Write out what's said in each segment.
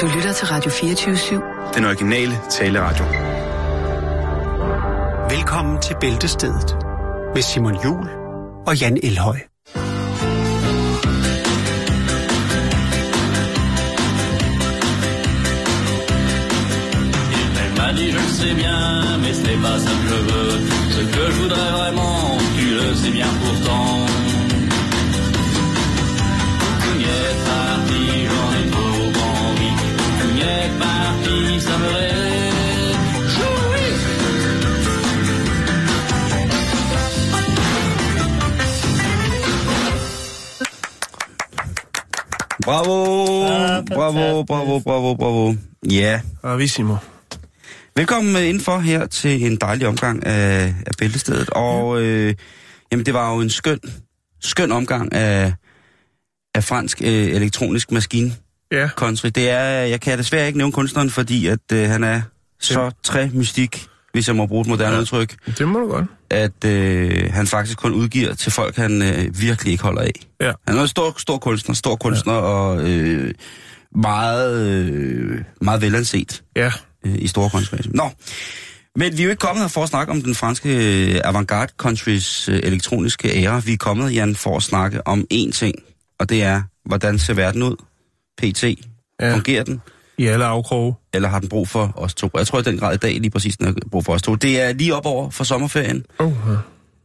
Du lytter til Radio 24-7. Den originale taleradio. Velkommen til Bæltestedet med Simon Jul og Jan Elhøj. M'a dit je le sais bien, mais ce n'est pas ça que je veux. Ce que je voudrais vraiment, tu le sais bien pourtant. Bravo, bravo, bravo, bravo, bravo. Ja, Bravissimo. velkommen øh, indenfor her til en dejlig omgang af, af Bæltestedet. Og øh, jamen, det var jo en skøn, skøn omgang af, af fransk øh, elektronisk maskine Ja, country. Det er, jeg kan desværre ikke nævne kunstneren, fordi at øh, han er så træ mystik, hvis jeg må bruge et moderne ja. udtryk, det må du godt. at øh, han faktisk kun udgiver til folk, han øh, virkelig ikke holder af. Ja. Han er en stor, stor kunstner, stor kunstner ja. og øh, meget, øh, meget velanset Ja, øh, i store konsekvenser. Nå, men vi er jo ikke kommet her for at snakke om den franske øh, avantgarde countrys øh, elektroniske ære. Vi er kommet, Jan, for at snakke om én ting, og det er, hvordan ser verden ud? PT. Ja. Fungerer den? I alle afkroge. Eller har den brug for os to? Jeg tror i den grad i dag lige præcis, den har brug for os to. Det er lige op over for sommerferien. Oh, ja.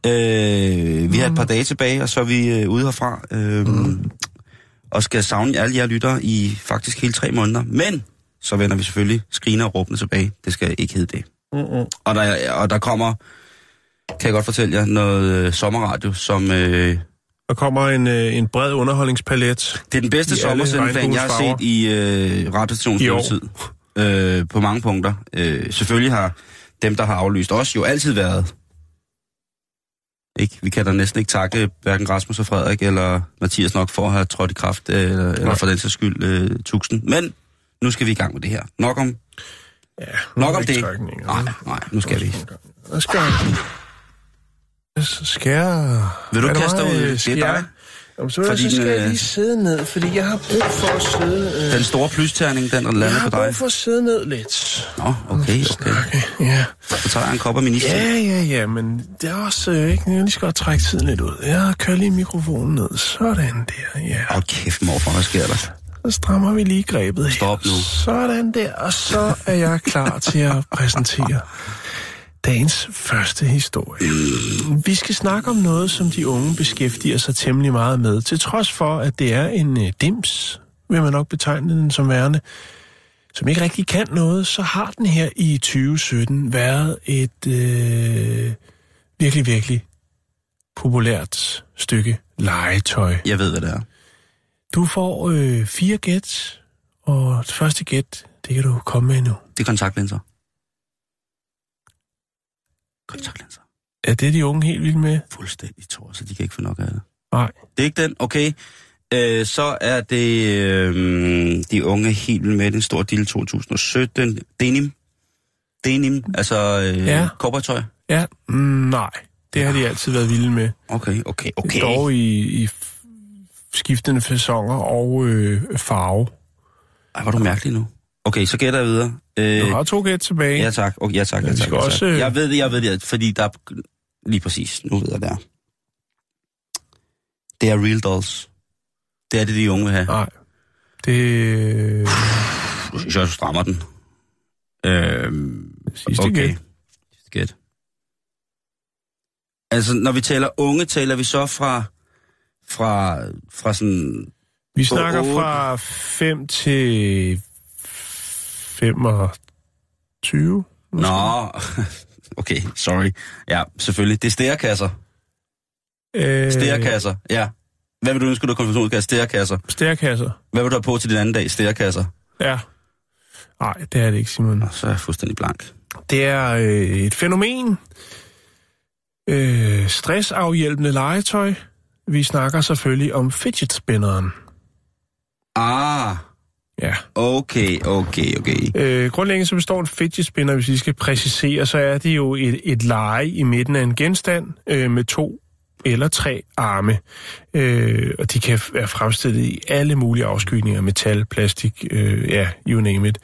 Øh, vi har et par dage tilbage, og så er vi øh, ude herfra. Øh, mm. Og skal savne alle jer lyttere i faktisk hele tre måneder. Men så vender vi selvfølgelig skriner og råbende tilbage. Det skal ikke hedde det. Mm-mm. Og der, og der kommer, kan jeg godt fortælle jer, noget øh, sommerradio, som... Øh, Der kommer en, øh, en bred underholdningspalet. det er den bedste sommersendeplan, jeg har set i øh, radiostationens. Øh, på mange punkter. Øh, selvfølgelig har dem, der har aflyst os, jo altid været... Ikke? Vi kan da næsten ikke takke hverken Rasmus og Frederik eller Mathias nok for at have trådt i kraft, øh, eller, eller for den sags skyld øh, tusind. Men nu skal vi i gang med det her. Nok om, Ja, nok om det. Nej, nej, nu skal vi. Hvad skal jeg? Jeg... Vil du det kaste mig, ud? Det er dig. jeg? Jamen, så, fordi, så skal den, jeg øh, lige sidde ned, fordi jeg har brug for at sidde... Øh, Den store plysterning, den der jeg lander har på dig. brug for at sidde ned lidt. Nå, okay, okay. Okay, ja. Så tager jeg en kop af min iste. Ja, ja, ja, men det er også øh, ikke... Jeg lige skal godt trække tiden lidt ud. Jeg kører lige mikrofonen ned. Sådan der, ja. Hold kæft, morfar, hvad sker der? Så strammer vi lige grebet her. Stop nu. Sådan der, og så er jeg klar til at præsentere dagens første historie. Vi skal snakke om noget, som de unge beskæftiger sig temmelig meget med. Til trods for, at det er en øh, dims, vil man nok betegne den som værende, som ikke rigtig kan noget, så har den her i 2017 været et øh, virkelig, virkelig populært stykke legetøj. Jeg ved, hvad det er. Du får øh, fire gæt, og det første gæt, det kan du komme med nu. Det er kontaktlinser. Kontaktlinser. Er det de unge helt vilde med? Fuldstændig tår, så de kan ikke få nok af det. Nej. Det er ikke den, okay. Øh, så er det øh, de unge helt vilde med den store deal 2017. Denim. Denim, altså øh, Ja. kobbertøj. Ja, mm, nej. Det har de altid været vilde med. Okay, okay, okay. Dog i, i skiftende fasonger og øh, farve. Ej, er du mærkelig nu. Okay, så gætter jeg videre. Øh, Du har to gæt tilbage. ja tak, okay, ja tak, ja vi tak. Ja, tak. også, øh, Jeg ved det, jeg ved det, fordi der er... Lige præcis, nu ved jeg det er. Det er Real Dolls. Det er det, de unge vil have. Nej. Det Nu synes jeg, du strammer den. Øhm, sidste okay. gæt. Sidste gæt. Altså, når vi taler unge, taler vi så fra, fra, fra sådan... Vi snakker fra 5 til 25. Nå, okay, sorry. Ja, selvfølgelig. Det er stærekasser. Øh, Stærekasser, ja. Hvad vil du ønske, du konfirmationsgave? Stærekasser. Stærkasser. Hvad vil du have på til din anden dag? Stærekasser. Ja. Nej, det er det ikke, Simon. Nå, så er jeg fuldstændig blank. Det er øh, et fænomen. Øh, stressafhjælpende legetøj. Vi snakker selvfølgelig om fidget spinneren. Ah, Ja. okay, okay, okay. Øh, grundlæggende så består en fidget spinner, hvis vi skal præcisere, så er det jo et, et leje i midten af en genstand øh, med to eller tre arme. Øh, og de kan være fremstillet i alle mulige afskygninger, metal, plastik, øh, ja, you name it.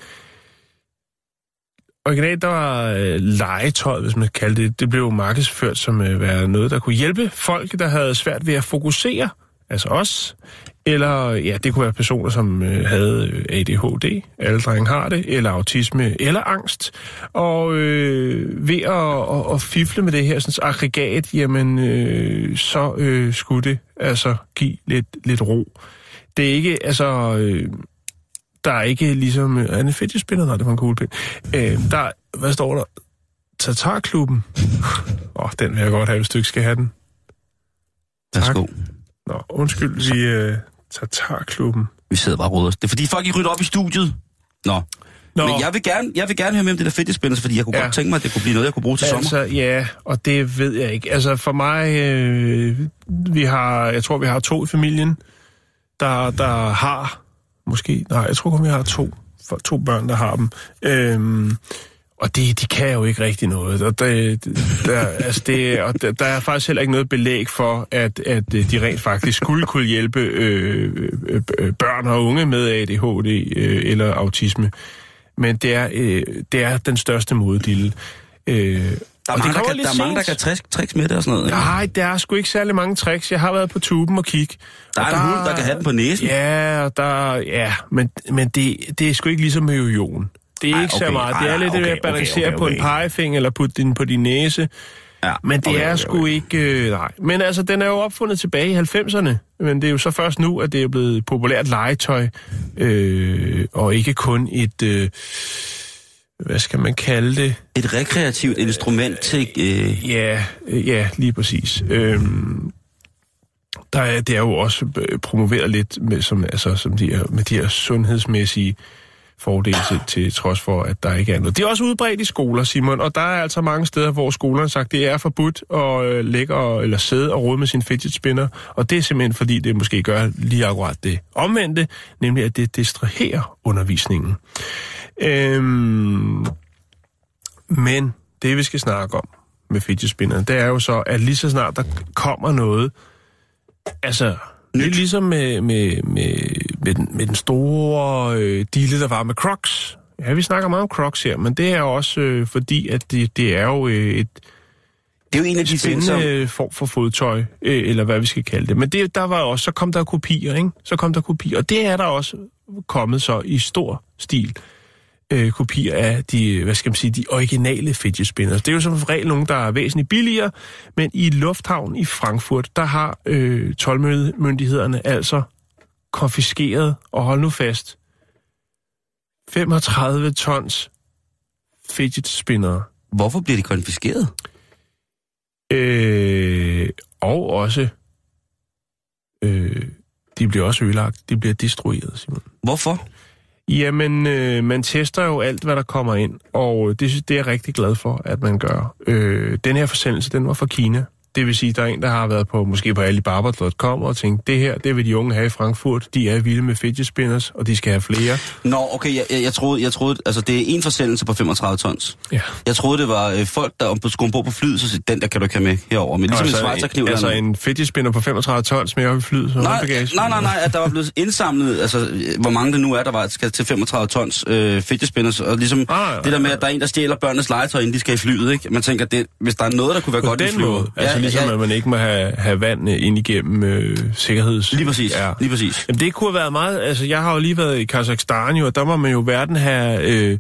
Originalt, der var øh, legetøj, hvis man kan kalde det. Det blev markedsført som øh, være noget, der kunne hjælpe folk, der havde svært ved at fokusere, altså os, eller ja, det kunne være personer, som øh, havde øh, ADHD, alle drenge har det, eller autisme, eller angst. Og øh, ved at, at, at fifle med det her sådan, aggregat, jamen, øh, så øh, skulle det altså give lidt, lidt ro. Det er ikke, altså... Øh, der er ikke ligesom... Øh, er det fedt, spiller? Nej, det var en cool. Øh, der, hvad står der? Tatarklubben. Åh, oh, den vil jeg godt have, hvis du ikke skal have den. Værsgo. Nå, undskyld, vi øh, Tatarklubben. Vi sidder bare og råder. Det er fordi folk, I rydder op i studiet. Nå. Nå, Men jeg vil gerne, jeg vil gerne høre med om det der fitnessspændelse, fordi jeg kunne Ja. godt tænke mig, at det kunne blive noget, jeg kunne bruge til sommer. altså, ja, og det ved jeg ikke. Altså, for mig, øh, vi har, jeg tror, vi har to i familien, der, der har, måske, nej, jeg tror kun, vi har to, for, to børn, der har dem. Øhm, og de, de kan jo ikke rigtig noget. Og det, der, altså det, og der, der er faktisk heller ikke noget belæg for, at, at øh, de rent faktisk skulle kunne hjælpe øh, øh, øh, børn og unge med ADHD øh, eller autisme. Men det er, øh, det er den største moddille. Øh, Der er, mange, der, kan, der er mange, der kan tricks, tricks med det og sådan noget. Nej, der er sgu ikke særlig mange tricks. Jeg har været på tuben og kigge. Der er og en hund, der kan have den på næsen. Ja, der, ja men, men det, det er sgu ikke ligesom med jojon. Det er Ej, ikke så okay. meget. Det er lidt det okay, at balancere okay, okay, på en okay. pegefinger eller putte den på din næse. Ja, Men det okay, er okay, sgu okay. ikke... Øh, nej. Men altså, den er jo opfundet tilbage i 90'erne. Men det er jo så først nu, at det er blevet populært legetøj. Øh, og ikke kun et... Øh, hvad skal man kalde det? Et rekreativt instrument til... Øh, Ja, øh, ja, lige præcis. Øhm, der er, det er jo også øh, promoveret lidt med, som, altså, som de her, med de her sundhedsmæssige fordele til, til trods for, at der ikke er noget. Det er også udbredt i skoler, Simon, og der er altså mange steder, hvor skolerne har sagt, det er forbudt at øh, lægge og, eller sidde og rode med sin fidget spinner, og det er simpelthen fordi, det måske gør lige akkurat det omvendte, nemlig at det distraherer undervisningen. Øhm, men det, vi skal snakke om med fidget spinneren, det er jo så, at lige så snart der kommer noget, altså, det er ligesom med, med, med, med, den, med den store øh, dille, der var med Crocs. Ja, vi snakker meget om Crocs her, men det er også øh, fordi, at det, det er jo øh, et det er jo en af de ting, som... spændende form for fodtøj, øh, eller hvad vi skal kalde det. Men det, der var også, så kom der kopier, ikke? Så kom der kopier, og det er der også kommet så i stor stil øh, kopier af de, hvad skal man sige, de originale fidget spinners. Det er jo som regel nogle, der er væsentligt billigere, men i lufthavn i Frankfurt, der har øh, tolvmyndighederne altså konfiskeret, og hold nu fast, 35 tons fidget spinner. Hvorfor bliver de konfiskeret? Øh, og også, øh, de bliver også ødelagt. De bliver destrueret, Simon. Hvorfor? Jamen, øh, man tester jo alt, hvad der kommer ind, og det, det er jeg rigtig glad for, at man gør. Øh, den her forsendelse, den var fra Kina. Det vil sige, der er en, der har været på, måske på alibaba.com og tænkt, det her, det vil de unge have i Frankfurt. De er vilde med fidget spinners, og de skal have flere. Nå, okay, jeg, jeg, jeg, troede, jeg troede, altså det er en forsendelse på 35 tons. Ja. Jeg troede, det var øh, folk, der om- skulle ombord på flyet, så siger, den der kan du ikke have med herover. Men ligesom altså, en eller altså en fidget spinner på 35 tons med op i flyet, så Nej, håndbagage. nej, nej, nej, at der var blevet indsamlet, altså hvor mange det nu er, der var, skal til 35 tons øh, fidget spinners, og ligesom Ah, ja, det der med, at der er en, der stjæler børnenes legetøj, inden de skal i flyet, ikke? Man tænker, det, hvis der er noget, der kunne være På godt i flyet. Altså ligesom, at man ikke må have, have vand øh, ind igennem øh, sikkerheds... Lige præcis, Ja. lige præcis. Jamen, det kunne have været meget... Altså, jeg har jo lige været i Kazakhstan, jo, og der må man jo hverken have, øh,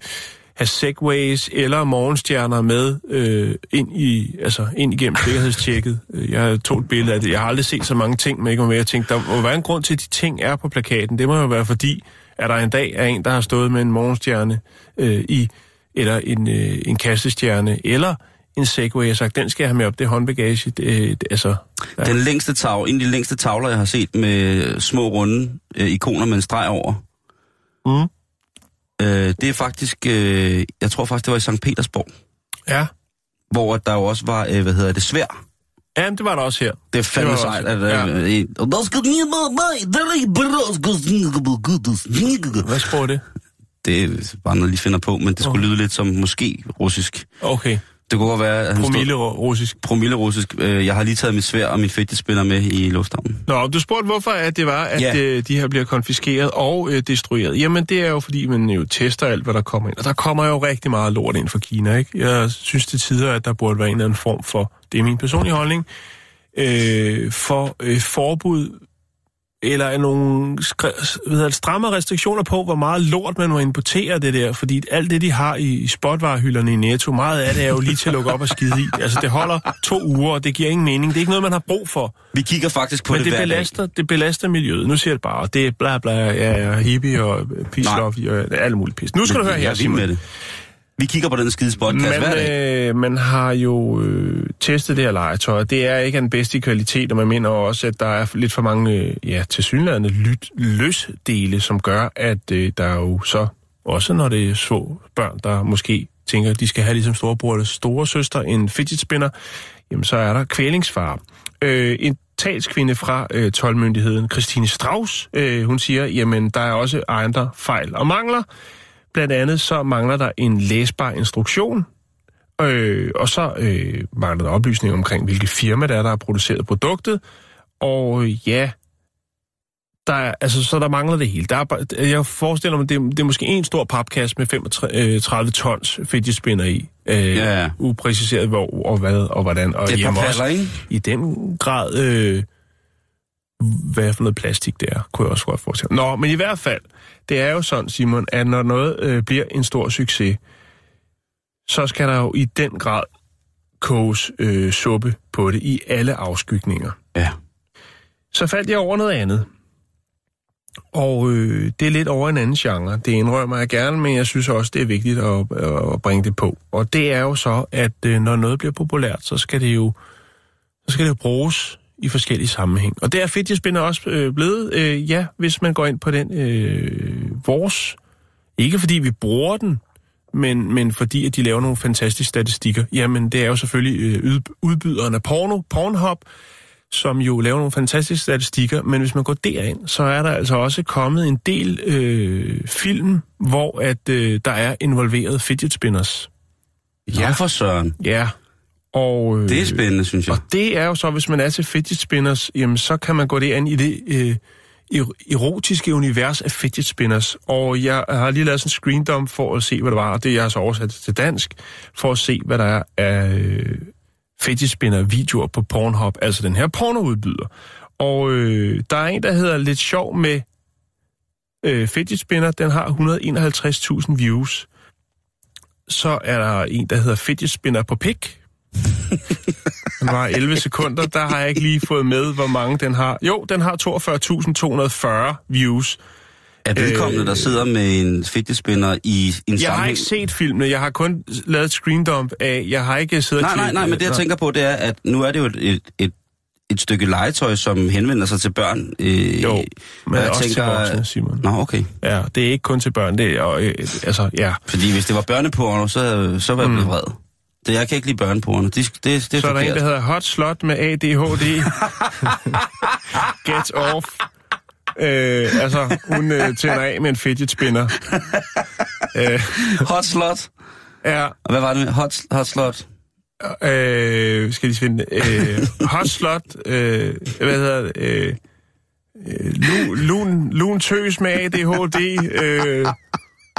have segways eller morgenstjerner med øh, ind, i, altså, ind igennem sikkerhedstjekket. Jeg tog et billede af det. Jeg har aldrig set så mange ting, man ikke med. Jeg tænkte, der må være en grund til, at de ting er på plakaten. Det må jo være fordi, at der en dag er en, der har stået med en morgenstjerne øh, i, eller en, øh, en kastestjerne, eller en segway, og sagt, den skal jeg have med op, det er håndbagage. Det, øh, det, altså, ja. Den længste tavle, en af de længste tavler, jeg har set med små runde øh, ikoner med en streg over, Mm. øh, det er faktisk, øh, jeg tror faktisk, det var i St. Petersborg, Ja. hvor der jo også var, øh, hvad hedder det, svær. Jamen, det var der også her. Det er fandme Det var sejt, at... Øh, ja. Hvad sprog er det? Det er bare noget, jeg lige finder på, men det skulle lyde lidt som måske russisk. Okay. Det kunne godt være, at han Promille stod russisk. promille russisk. Øh, jeg har lige taget mit svær og min fedtespiller med i lufthavnen. Nå, du spurgte, hvorfor at det var, at Ja. øh, de her bliver konfiskeret og øh, destrueret. Jamen, det er jo, fordi man jo tester alt, hvad der kommer ind. Og der kommer jo rigtig meget lort ind fra Kina, ikke? Jeg synes til tider, at der burde være en eller anden form for, det er min personlige holdning, øh, for øh, forbud eller nogle hvad stramme restriktioner på, hvor meget lort man må importere det der, fordi alt det, de har i spotvarehylderne i Netto, meget af det er jo lige til at lukke op og skide i. Altså, det holder to uger, og det giver ingen mening. Det er ikke noget, man har brug for. Vi kigger faktisk på Men det, det hver belaster, det belaster miljøet. Nu siger det bare, det er bla bla, ja, ja, hippie og peace love og alt muligt pis. Nu skal dag. du høre her, er Simon. Vi kigger på den skide podcast hver dag. Man, øh, man har jo øh, testet det her legetøj, og det er ikke den bedste kvalitet, og man mener også, at der er lidt for mange, øh, ja, tilsyneladende lyt, løsdele, som gør, at øh, der er jo så, også når det er små børn, der måske tænker, at de skal have ligesom storebror eller store søster en fidget spinner, jamen så er der kvælingsfare. Øh, en talskvinde fra øh, 12-myndigheden, Christine Strauss, øh, hun siger, jamen der er også andre fejl og mangler. Blandt andet så mangler der en læsbar instruktion, øh, og så øh, mangler der oplysning omkring, hvilke firma der er, der har produceret produktet. Og øh, ja, der er, altså, så der mangler det hele. Der er, bare- jeg forestiller mig, det, er- det er måske en stor papkasse med 35 tons fidget spinner i. Øh, Ja. Upræciseret hvor og hvad og hvordan. Og Det er også ikke? i den grad, øh, hvad for noget plastik det er, kunne jeg også godt forestille mig. Nå, men i hvert fald, det er jo sådan, Simon, at når noget øh, bliver en stor succes, så skal der jo i den grad koges øh, suppe på det i alle afskygninger. Ja. Så faldt jeg over noget andet. Og øh, det er lidt over en anden genre. Det indrømmer jeg gerne, men jeg synes også, det er vigtigt at, at bringe det på. Og det er jo så, at øh, når noget bliver populært, så skal det jo, så skal det jo bruges i forskellige sammenhæng. Og det er fidget spinner også øh, blevet, øh, ja, hvis man går ind på den øh, vores. Ikke fordi vi bruger den, men, men fordi at de laver nogle fantastiske statistikker. Jamen, det er jo selvfølgelig øh, ud- udbyderen af porno, Pornhub, som jo laver nogle fantastiske statistikker, men hvis man går derind, så er der altså også kommet en del øh, film, hvor at øh, der er involveret fidget spinners. Ja, for søren. Ja. Og, øh, Det er spændende, synes jeg. og det er jo så, hvis man er til fidget spinners, jamen så kan man gå derind i det øh, er- erotiske univers af fidget spinners. Og jeg har lige lavet sådan en screen dump for at se, hvad det var, og det jeg har så oversat til dansk, for at se, hvad der er af øh, fidget spinner videoer på Pornhub, altså den her pornoudbyder. Og øh, der er en, der hedder Lidt Sjov med øh, fidget spinner, den har 151.000 views. Så er der en, der hedder fidget spinner på pik, den var 11 sekunder. Der har jeg ikke lige fået med, hvor mange den har. Jo, den har 42.240 views. Er vedkommende, øh, der sidder med en fidgetspinner i en Jeg har sammenhæng... ikke set filmene. Jeg har kun lavet et screen dump af... Jeg har ikke siddet Nej, nej, nej, men det jeg tænker på, det er, at nu er det jo et, et, et, et stykke legetøj, som henvender sig til børn. Øh, Jo, men jeg også tænker, til voksne, Simon. Nå, okay. Ja, det er ikke kun til børn. Det er, og, øh, altså, ja. Fordi hvis det var børneporno, så, så var jeg blevet vred. Det, jeg kan ikke lide børneporno. Det, det, det er. Så er der en, forkert. der hedder Hot Slot med ADHD. Get off. Øh, altså, hun øh, tænder af med en fidget spinner. øh, Hot slot. ja, Og hvad var det med? Hot, hot slot. Øh, skal de finde... Øh, hot slot, øh, hvad hedder det? Øh, øh, lu- lun, lun tøs med ADHD, øh,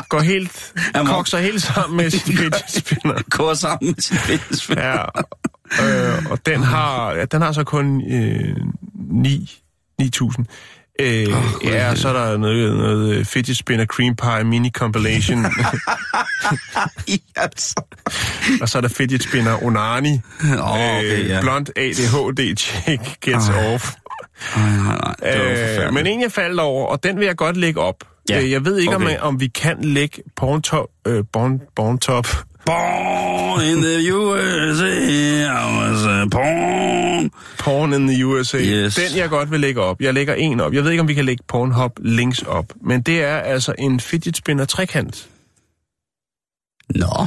går helt, Jamen, kokser helt sammen med sin fidget spinner. Går sammen med sin fidgetspinner. Ja, øh, og den har, ja, den har så kun øh, 9 9.000. Øh, oh, ja, så er der noget, noget øh, fidget spinner cream pie mini compilation, yes. og så er der fidget spinner onani, Åh, okay, ja. blond ADHD chick gets off. Nej, nej, nej. Øh, men en, jeg faldt over, og den vil jeg godt lægge op. Ja, Øh, Jeg ved ikke, okay. om, om vi kan lægge porntop, øh, born, borntop. Born in the USA, I was a porn. Porn in the USA. Yes. Den, jeg godt vil lægge op. Jeg lægger en op. Jeg ved ikke, om vi kan lægge Pornhub links op. Men det er altså en fidget spinner trekant. Nå,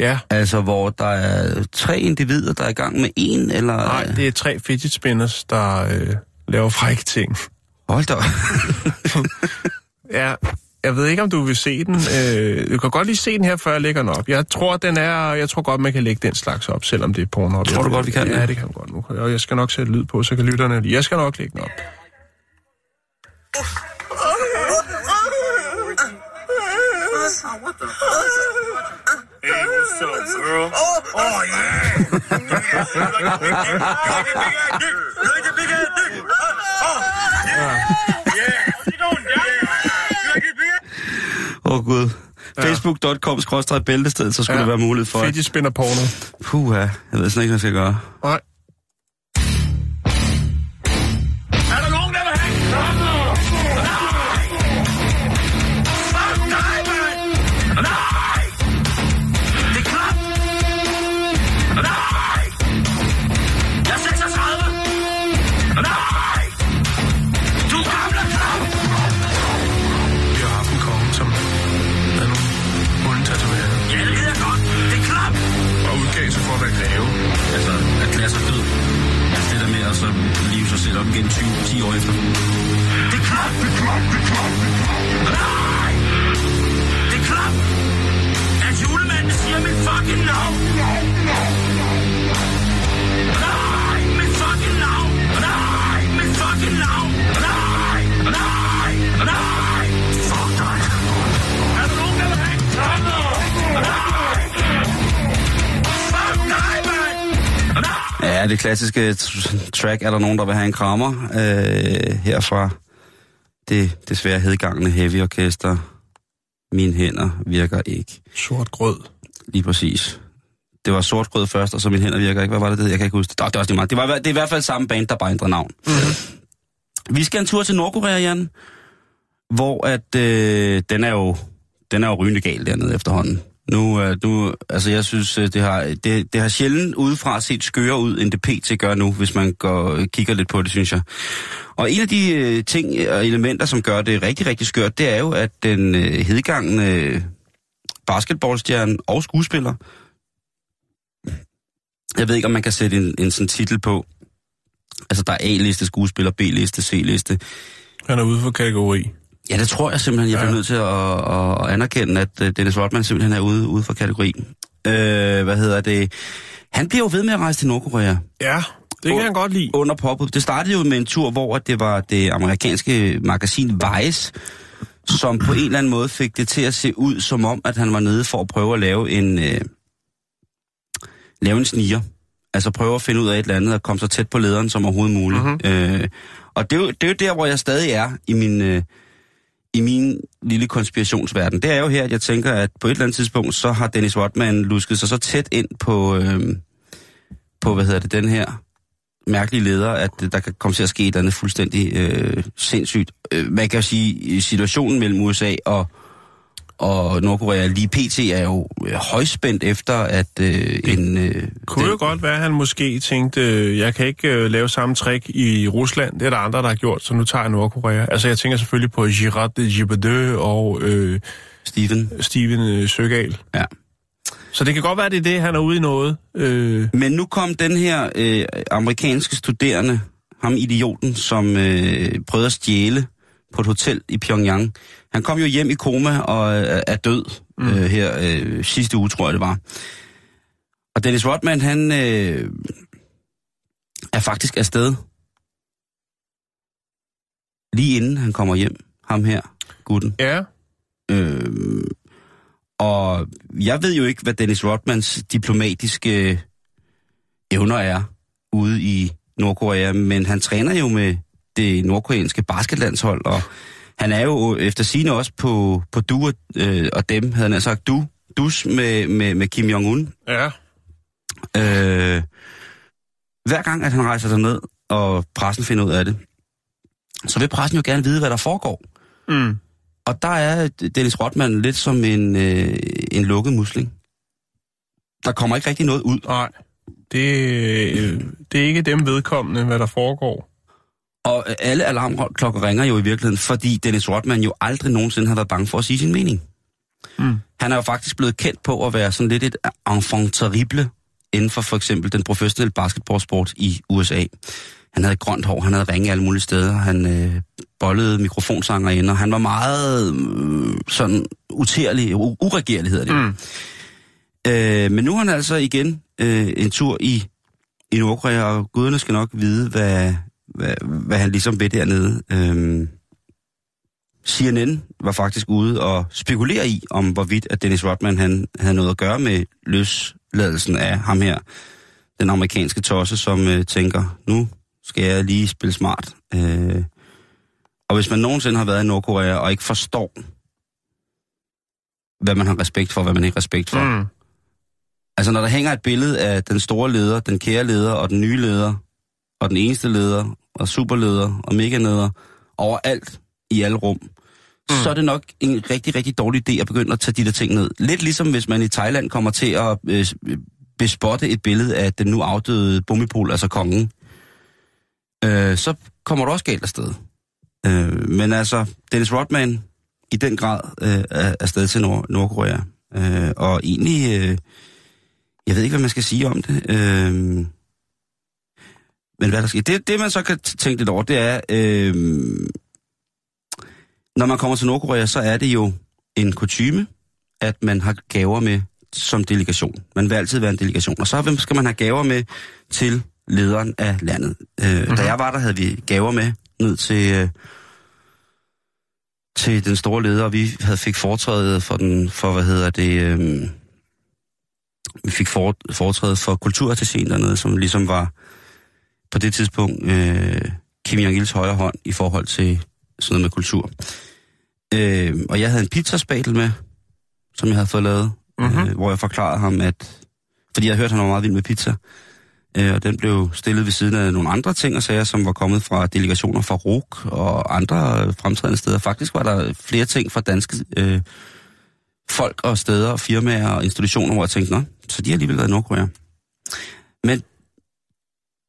Ja. altså hvor der er tre individer, der er i gang med en, eller... Nej, det er tre fidget spinners, der øh, laver frække ting. Hold da. Ja. Jeg ved ikke, om du vil se den. Øh, du kan godt lige se den her, før jeg lægger den op. Jeg tror, den er, jeg tror godt, man kan lægge den slags op, selvom det er porno. Tror du godt, vi kan Ja, det? kan vi godt nu. Og jeg skal nok sætte lyd på, så kan lytterne lige. Jeg skal nok lægge den op. Hey, what's up, girl? Oh, oh yeah. Look at big ass dick. Look at big ass dick. Oh, yeah. Yeah. What you doing, Daddy? You like it big ass? Åh, oh, Gud. Facebook.com bæltested, så skulle ja. Ja. der være mulighed for... Fidget spinner porno. Puh, jeg ved slet ikke, hvad jeg skal gøre. Nej. Klassiske track er der nogen, der vil have en krammer. Øh, herfra det desværre hedgangende heavy orkester. Mine hænder virker ikke. Sort grød. Lige præcis. Det var sortgrød først, og så mine hænder virker ikke. Hvad var det, det? Jeg kan ikke huske det. Det, er også lige meget. det, var, det er i hvert fald samme band, der bare ændrer navn. Mm-hmm. Vi skal en tur til Nordkorea, Jan. Hvor at, øh, den er jo den er jo rygende gal dernede efterhånden. Nu, øh, nu altså jeg synes, øh, det har, det, det har sjældent udefra set skøre ud, end det PT gør nu, hvis man går, øh, kigger lidt på det, synes jeg. Og en af de øh, ting og elementer, som gør det rigtig, rigtig skørt, det er jo, at den øh, hedgangende øh, basketballstjerne og skuespiller, jeg ved ikke, om man kan sætte en, en sådan titel på, altså der er A-liste skuespiller, B-liste, C-liste, Han er ude for kategori. Ja, det tror jeg simpelthen, jeg bliver Ja. nødt til at, at, anerkende, at øh, Dennis Rodman simpelthen er ude, ude for kategori. Øh, hvad hedder det? Han bliver jo ved med at rejse til Nordkorea Ja, det kan han godt lide. under påbud. Det startede jo med en tur, hvor det var det amerikanske magasin Vice, som på en eller anden måde fik det til at se ud som om, at han var nede for at prøve at lave en, øh, lave en sniger. Altså prøve at finde ud af et eller andet og komme så tæt på lederen som overhovedet muligt. Mhm. Øh, og det er, jo, det er jo der, hvor jeg stadig er i min, øh, i min lille konspirationsverden. Det er jo her, at jeg tænker, at på et eller andet tidspunkt, så har Dennis Rodman lusket sig så tæt ind på, øh, på hvad hedder det, den her mærkelige leder, at der kan komme til at ske et eller andet fuldstændig øh, sindssygt. Øh, man kan jo sige, situationen mellem USA og, og Nordkorea lige pt. er jo øh, højspændt efter, at øh, en... Øh, Kunne jo godt være, at han måske tænkte, øh, jeg kan ikke øh, lave samme trick i Rusland. Det er der andre, der har gjort, så nu tager jeg Nordkorea. Altså, jeg tænker selvfølgelig på Girard Gibadeux og øh, Steven. Steven øh, Søgaal. Ja. Så det kan godt være, det er det, han er ude i noget. Øh, Men nu kom den her øh, amerikanske studerende, ham idioten, som øh, prøvede at stjæle på et hotel i Pyongyang. Han kom jo hjem i koma og øh, er død mm. øh, her øh, sidste uge, tror jeg det var. Og Dennis Rodman, han øh, er faktisk afsted lige inden han kommer hjem. Ham her, gutten. ja, Øh, og jeg ved jo ikke, hvad Dennis Rodmans diplomatiske evner er ude i Nordkorea, men han træner jo med det nordkoreanske basketlandshold, og han er jo efter sine også på, på du og, øh, og dem, havde han sagt du, dus med, med, med Kim Jong-un. ja. Øh, hver gang, at han rejser derned, og pressen finder ud af det, så vil pressen jo gerne vide, hvad der foregår. Mm. Og der er Dennis Rodman lidt som en, øh, en lukket musling. Der kommer ikke rigtig noget ud. Nej, det, øh, det er ikke dem vedkommende, hvad der foregår. Og alle alarmklokker ringer jo i virkeligheden, fordi Dennis Rodman jo aldrig nogensinde har været bange for at sige sin mening. Mm. Han er jo faktisk blevet kendt på at være sådan lidt et enfant terrible inden for for eksempel den professionelle basketballsport i USA. han havde grønt hår, han havde ringe alle mulige steder, han øh, bollede mikrofonsanger ind, og han var meget øh, sådan utærlig, uregerlig hedder det. Mm. Øh, men nu er han altså igen øh, en tur i, i Nordkorea, og guderne skal nok vide, hvad, hvad, hvad han ligesom ved dernede. Øh, CNN var faktisk ude og spekulere i, om hvorvidt at Dennis Rodman han havde noget at gøre med løsladelsen af ham her, den amerikanske tosse, som øh, tænker, nu skal jeg lige spille smart. Øh, og hvis man nogensinde har været i Nordkorea og ikke forstår, hvad man har respekt for, hvad man ikke har respekt for. Mm. Altså når der hænger et billede af den store leder, den kære leder og den nye leder, og den eneste leder, og superleder og megaleder, overalt i alle rum, mm. så er det nok en rigtig, rigtig dårlig idé at begynde at tage de der ting ned. Lidt ligesom hvis man i Thailand kommer til at øh, bespotte et billede af den nu afdøde Bumipol, altså kongen, øh, så kommer du også galt afsted. Øh, men altså, Dennis Rodman i den grad øh, er afsted til Nord- Nordkorea. Øh, og egentlig, øh, jeg ved ikke, hvad man skal sige om det. Øh, men hvad der sker, det, det man så kan tænke lidt over, det er, øh, når man kommer til Nordkorea, så er det jo en kutyme, at man har gaver med som delegation. Man vil altid være en delegation. Og så skal man have gaver med til lederen af landet. Øh, mm-hmm. Da jeg var der, havde vi gaver med ned til, øh, til den store leder, og vi havde fik foretrædet for den, for hvad hedder det, øh, vi fik for, foretrædet for kulturattachen dernede, som ligesom var på det tidspunkt øh, Kim Jong-ils højre hånd i forhold til sådan noget med kultur. Øh, og jeg havde en pizzaspatel med, som jeg havde fået lavet, mm-hmm. øh, hvor jeg forklarede ham, at... Fordi jeg hørte, at han var meget vild med pizza. Øh, og den blev stillet ved siden af nogle andre ting og sager, som var kommet fra delegationer fra RUK og andre fremtrædende steder. Faktisk var der flere ting fra danske øh, folk og steder og firmaer og institutioner, hvor jeg tænkte, nå, så de har alligevel været i Nordkorea. Men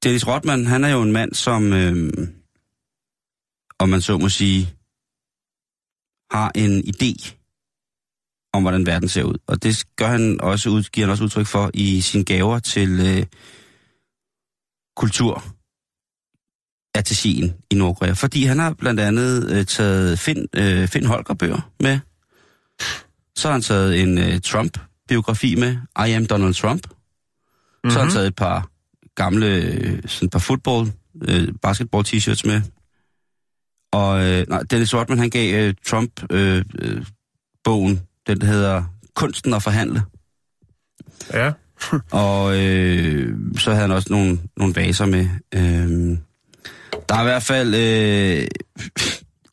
Dennis Rodman, han er jo en mand, som, øh, om man så må sige, har en idé om, hvordan verden ser ud. Og det gør han også ud, giver han også udtryk for i sine gaver til øh, kultur attachien i Nordkorea. Fordi han har blandt andet øh, taget Finn, øh, Finn Holger-bøger med. Så har han taget en øh, Trump-biografi med, I am Donald Trump. Mm-hmm. Så har han taget et par gamle, øh, sådan et par football, øh, basketball-t-shirts med. Og øh, nej, Dennis Rodman, han gav øh, Trump øh, øh, bogen, den der hedder Kunsten at forhandle. Ja. Og øh, så havde han også nogle, nogle vaser med. Øh, der er i hvert fald øh,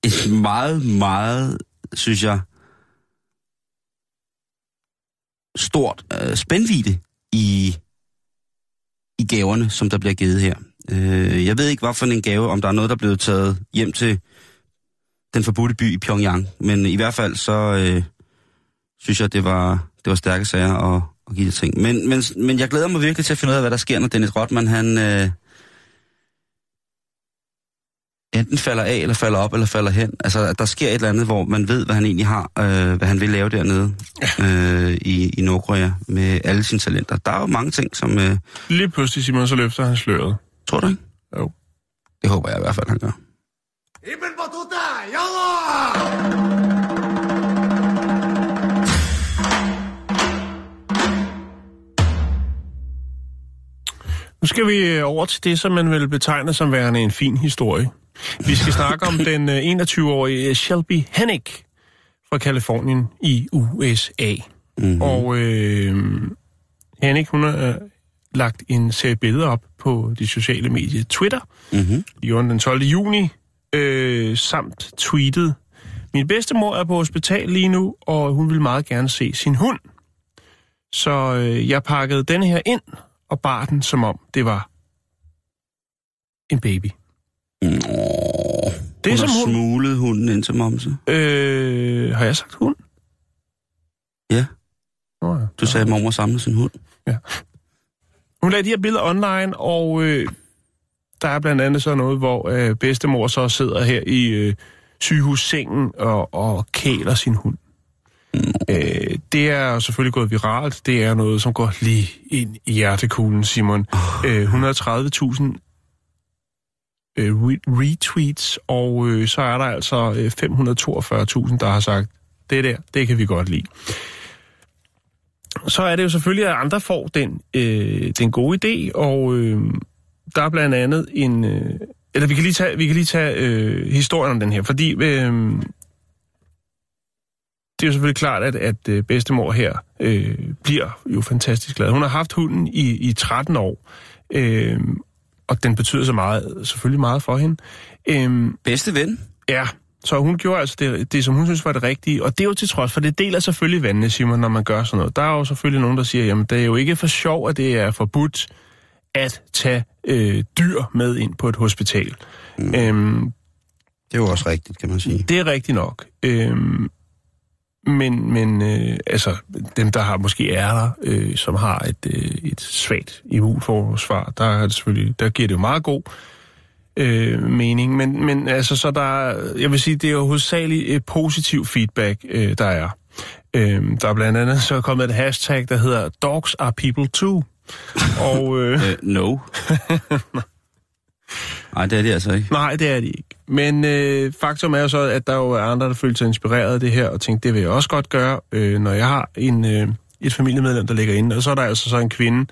et meget, meget, synes jeg, stort øh, spændvide i, i gaverne, som der bliver givet her. Øh, jeg ved ikke, hvad for en gave, om der er noget, der er blevet taget hjem til den forbudte by i Pyongyang, men i hvert fald så øh, synes jeg, det var, det var stærke sager at, at give det ting. Men, men, men jeg glæder mig virkelig til at finde ud af, hvad der sker, når Dennis Rodman, han øh, enten falder af, eller falder op, eller falder hen. Altså, at der sker et eller andet, hvor man ved, hvad han egentlig har, øh, hvad han vil lave dernede øh, i, i Nordkorea med alle sine talenter. Der er jo mange ting, som... Øh, Lige pludselig, Simon, så løfter han sløret. tror du ikke? Jo. Det håber jeg i hvert fald, han gør. Ibn Battuta, yallah! Nu skal vi øh, over til det, som man vil betegne som værende en fin historie. Vi skal snakke om den øh, 21-årige Shelby Hennick fra Kalifornien i USA. Mm-hmm. Og øh, Hennick, hun har øh, lagt en serie billeder op på de sociale medier Twitter. Mm-hmm. Hun den 12. juni, øh, samt tweetet, min bedstemor er på hospital lige nu, og hun vil meget gerne se sin hund. Så øh, jeg pakkede den her ind og bar den, som om det var en baby. Nå, Det er som hun- hunden ind til momse. Øh, har jeg sagt hund? Ja, Oh, ja. du sagde, at mormor samlede sin hund. Hun lagde de her billeder online, og øh, der er blandt andet så noget, hvor øh, bedstemor så sidder her i øh, sygehussengen og, og kæler sin hund. Øh, det er selvfølgelig gået viralt. Det er noget, som går lige ind i hjertekuglen, Simon. Øh, 130.000 øh, retweets, og øh, så er der altså øh, 542.000, der har sagt, det der, det kan vi godt lide. Så er det jo selvfølgelig, at andre får den, øh, den gode idé, og øh, der er blandt andet en... Øh, eller vi kan lige tage, vi kan lige tage øh, historien om den her, fordi øh, det er jo selvfølgelig klart, at, at øh, bedstemor her øh, bliver jo fantastisk glad. Hun har haft hunden i, i 13 år, øh, og den betyder så meget, selvfølgelig meget for hende. Øh, Bedste ven? Ja, så hun gjorde altså det, det, som hun synes var det rigtige. Og det er jo til trods, for det deler selvfølgelig vandene, Simon, når man gør sådan noget. Der er jo selvfølgelig nogen, der siger, jamen det er jo ikke for sjov, at det er forbudt at tage øh, dyr med ind på et hospital. Mm. Øhm, Det er jo også rigtigt, kan man sige. det er rigtigt nok. Øhm, men men øh, altså, dem, der har måske er der, øh, som har et, øh, et svagt immunforsvar, der, er det selvfølgelig, der giver det jo meget god øh, mening. Men, men altså, så der er- jeg vil sige, det er jo hovedsageligt øh, positiv feedback, øh, der er. Øh, der er blandt andet så kommet et hashtag, der hedder Dogs are people too. Og øh, Øh, no. Nej, det er det altså ikke. nej, det er de ikke. Men øh, faktum er jo så, at der jo er andre, der føler sig inspireret af det her, og tænkte, det vil jeg også godt gøre, øh, når jeg har en, øh, et familiemedlem, der ligger inde. Og så er der altså så en kvinde,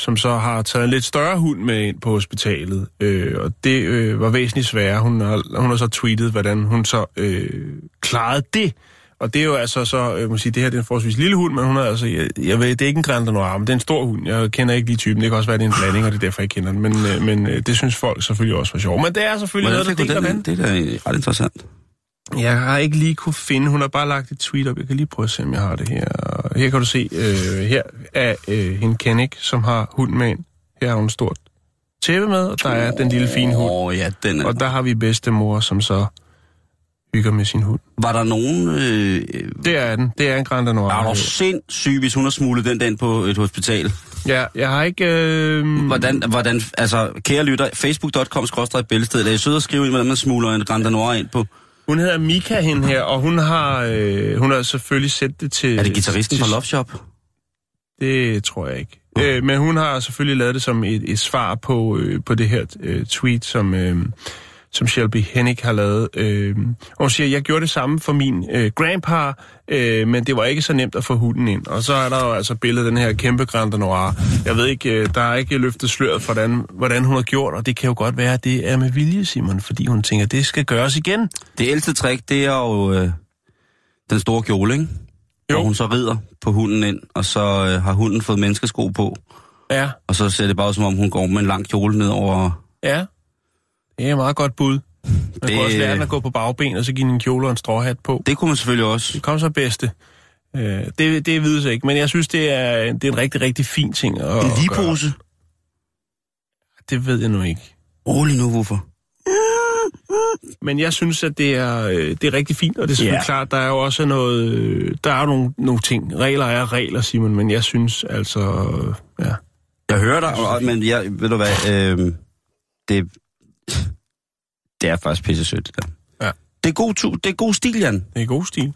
som så har taget en lidt større hund med ind på hospitalet. Øh, og det øh, var væsentligt sværere. Hun har, hun har så tweetet, hvordan hun så øh, klarede det. Og det er jo altså så, øh, må sige, det her det er en forholdsvis lille hund, men hun er altså, jeg, jeg ved, det er ikke en Grand Noir, men det er en stor hund. Jeg kender ikke lige typen, det kan også være, det er en blanding, og det er derfor, jeg kender den. Men, øh, men øh, det synes folk selvfølgelig også var sjovt. Men det er selvfølgelig Hvordan noget, der deler den? Det er da ret interessant. Jeg har ikke lige kunne finde, hun har bare lagt et tweet op. Jeg kan lige prøve at se, om jeg har det her. Her kan du se, øh, her er øh, hende Kennick, som har hund med ind. Her har hun stort tæppe med, og der er den lille fine hund. Oh, ja, den er... Og der har vi bedstemor, som så hygger med sin hund. Var der nogen... Øh, Det er den. Det er en Grand Noir. er du sindssyg, hvis hun har smuglet den den på et hospital? Ja, jeg har ikke... Øh... Hvordan, hvordan, altså, kære lytter, facebook.com bælsted, er I søde at skrive ind, hvordan man smugler en Grand Noir ind på? Hun hedder Mika, hende her, og hun har, øh, hun har selvfølgelig sendt det til... Er det gitarristen fra Love Shop? Det tror jeg ikke. Øh, men hun har selvfølgelig lavet det som et, et svar på, øh, på det her øh, tweet, som, øh, som Shelby Hennig har lavet. Øh, og hun siger, jeg gjorde det samme for min øh, grandpa, øh, men det var ikke så nemt at få hunden ind. Og så er der jo altså billedet af den her kæmpe Grand Noir. Jeg ved ikke, øh, der er ikke løftet sløret for, hvordan, hvordan hun har gjort, og det kan jo godt være, at det er med vilje, Simon, fordi hun tænker, det skal gøres igen. Det ældste trick, det er jo øh, den store kjole, ikke? Jo. Hvor hun så rider på hunden ind, og så øh, har hunden fået menneskesko på, Ja, og så ser det bare ud, som om hun går med en lang kjole ned over... ja. Det er et meget godt bud. Man det... Kunne også lære den at gå på bagben, og så give en kjole og en stråhat på. Det kunne man selvfølgelig også. Det kom så bedste. Øh, det, det vides ikke, men jeg synes, det er, det er en rigtig, rigtig fin ting at, En ligepose? Det ved jeg nu ikke. Rolig nu, hvorfor? Men jeg synes, at det er, øh, det er rigtig fint, og det er selvfølgelig yeah. klart, der er jo også noget, øh, der er nogle, nogle ting. Regler er regler, Simon, men jeg synes altså, øh, ja. Jeg hører dig, men jeg, ved du hvad, øh, det, det er faktisk pisse sødt. Det, der. Ja. det, er god, tu, det er god stil, Jan. Det er god stil.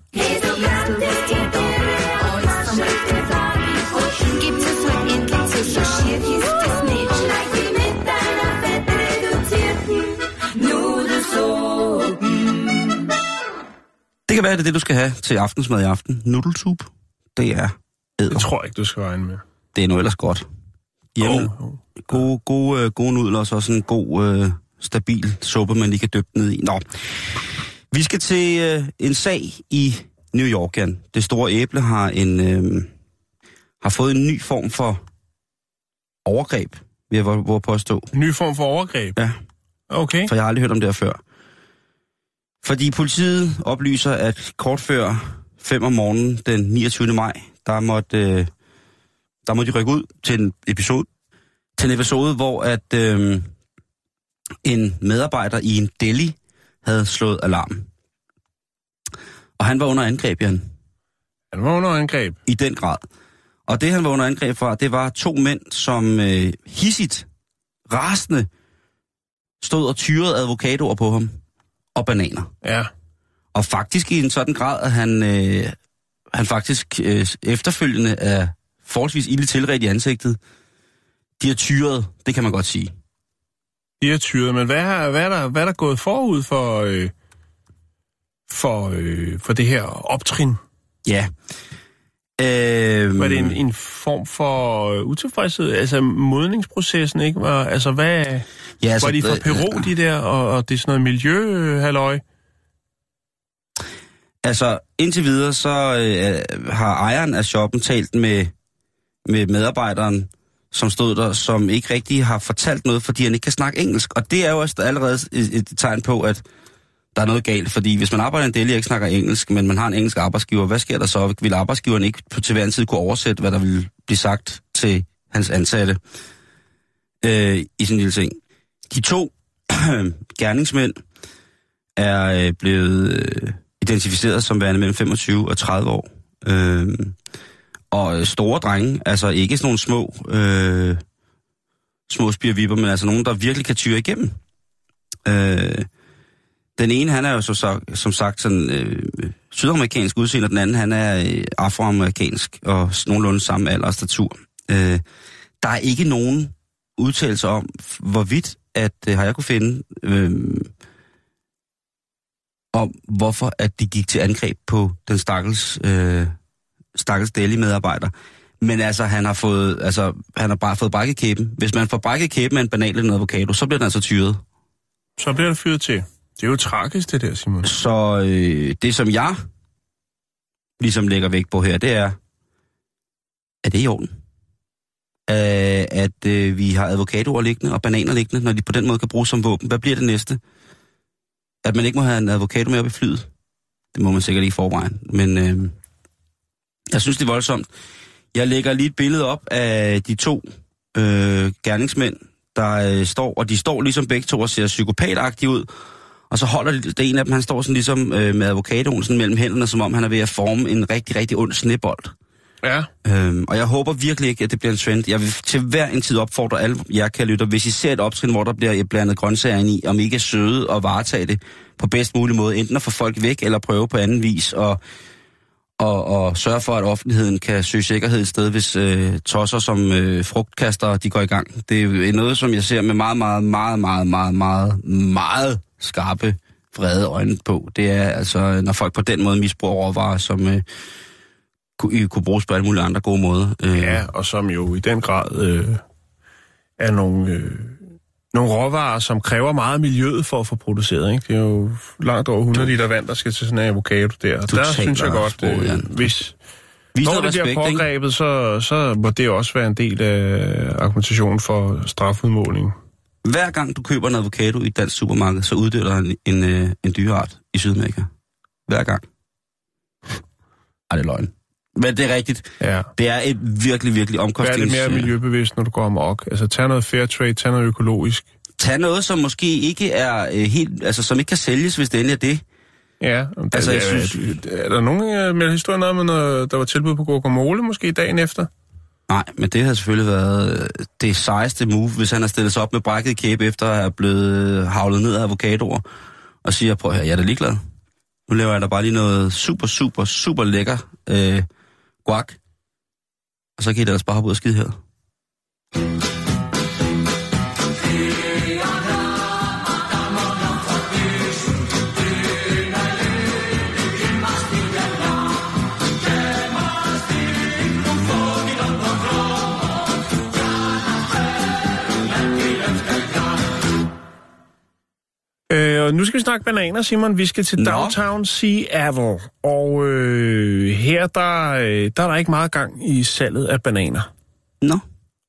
Det kan være, det er det, du skal have til aftensmad i aften. Nudelsup. Det er æder. Det tror jeg ikke, du skal regne med. Det er nu ellers godt. Hjemme. Oh, oh. Gode, gode, øh, gode nudler, og så sådan en god, øh, stabil suppe, man lige kan dyppe ned i. Nå. Vi skal til øh, en sag i New York, Jan. Det store æble har en øh, har fået en ny form for overgreb, vil jeg våge påstå. En ny form for overgreb. Ja, Okay. for jeg har aldrig hørt om det her før. Fordi politiet oplyser, at kort før 5 om morgenen den 29. maj, der måtte, øh, der måtte de rykke ud til en episode, til en episode hvor at øh, en medarbejder i en deli havde slået alarm. Og han var under angreb, Jan, Han var under angreb. i den grad. Og det, han var under angreb fra, det var to mænd, som øh, hissigt, rasende, stod og tyrede advokatorer på ham og bananer. Ja. Og faktisk i en sådan grad, at han, øh, han faktisk øh, efterfølgende er forholdsvis ille tilredt i ansigtet. De har tyret, det kan man godt sige. De er tyret, men hvad er, hvad er, der, hvad er der gået forud for, øh, for, øh, for det her optrin? Ja. Øh, Var det en, en form for øh, utilfredshed? Altså modningsprocessen, ikke? Var, altså hvad... ja, Altså, var de fra Peru, de der, og, og det er sådan noget miljø, øh, halløj? Altså, indtil videre, så øh, har ejeren af shoppen talt med, med medarbejderen, som stod der, som ikke rigtig har fortalt noget, fordi han ikke kan snakke engelsk. Og det er jo også allerede et, et tegn på, at der er noget galt, fordi hvis man arbejder en del og ikke snakker engelsk, men man har en engelsk arbejdsgiver, hvad sker der så? Vil arbejdsgiveren ikke på til hver en tid kunne oversætte, hvad der vil blive sagt til hans ansatte øh, i sådan en lille ting? De to gerningsmænd er øh, blevet øh, identificeret som værende mellem 25 og 30 år. Øh, og øh, store drenge, altså ikke sådan nogle små, øh, små spirvipper, men altså nogen, der virkelig kan tyre igennem. Øh, den ene, han er jo så, så, som sagt sådan øh, sydamerikansk udseende, og den anden, han er øh, afroamerikansk og nogenlunde samme alder og statur. Øh, der er ikke nogen udtalelse om, hvorvidt, at øh, har jeg kunne finde, øh, om hvorfor at de gik til angreb på den stakkels, øh, stakkels deli-medarbejder. Men altså, han har fået, altså, han har bare fået brækket kæben. Hvis man får brækket kæben med en banal eller en avocado, så bliver den altså tyret. Så bliver der fyret til. Det er jo tragisk, det der, Simon. Så øh, det, som jeg ligesom lægger vægt på her, det er, er det i orden? Øh, at øh, vi har avocadoer liggende og bananer liggende, når de på den måde kan bruges som våben. Hvad bliver det næste? At man ikke må have en avocado med op i flyet? Det må man sikkert ikke i forvejen. Men øh, jeg synes, det er voldsomt. Jeg lægger lige et billede op af de to øh, gerningsmænd, der øh, står, og de står ligesom begge to og ser psykopatagtige ud. Og så holder det en af dem, han står sådan ligesom øh, med avocadoen sådan mellem hænderne, som om han er ved at forme en rigtig, rigtig ond snebold. Ja. Øhm, og jeg håber virkelig ikke, at det bliver en trend. Jeg vil til hver en tid opfordre alle jer, kan lytte, hvis I ser et optrin, hvor der bliver blandet grøntsager ind i, om I ikke er søde og varetage det på bedst mulig måde, enten at få folk væk, eller prøve på anden vis, og, og, og sørge for, at offentligheden kan søge sikkerhed et sted, hvis øh, tosser som øh, frugtkaster, de går i gang. Det er noget, som jeg ser med meget, meget, meget, meget, meget, meget, meget skarpe, vrede øjne på. Det er altså, når folk på den måde misbruger råvarer, som øh, kunne, kunne bruges på alle mulige andre gode måder. Øh, Ja, og som jo i den grad øh, er nogle, øh, nogle råvarer, som kræver meget miljøet for at få produceret. Ikke? Det er jo langt over 100 liter vand, der skal til sådan en avocado der. Og der synes jeg godt, sproget, øh, Jan. hvis Vis når det bliver respekt, ikke? pågrebet, så, så må det også være en del af argumentationen for strafudmåling. Hver gang du køber en avocado i et dansk supermarked, så der en, en, øh, en dyreart i Sydamerika. Hver gang. Ej, det er løgn. Men det er rigtigt. Ja. Det er et virkelig, virkelig Vær omkostnings... lidt mere miljøbevidst, når du går amok. Altså, tag noget fair trade, tag noget økologisk. Tag noget, som måske ikke er øh, helt... Altså, som ikke kan sælges, hvis det endelig er det. Ja, Altså, altså, jeg er, synes- er, der nogen øh, med historien om, noget, der var tilbud på guacamole måske dagen efter? Nej, men det har selvfølgelig været øh, det sejeste move, hvis han har stillet sig op med brækket kæbe, efter at have blevet havlet ned af avocadoer, og siger, prøv her, jeg er da ligeglad. Nu laver jeg da bare lige noget super, super, super lækker øh, guac. Og så kan I da også bare hoppe ud og skide her. Nu skal vi snakke bananer, Simon. Vi skal til Nå. Downtown Seattle. Og øh, her der, øh, der er der ikke meget gang i salget af bananer. Nå,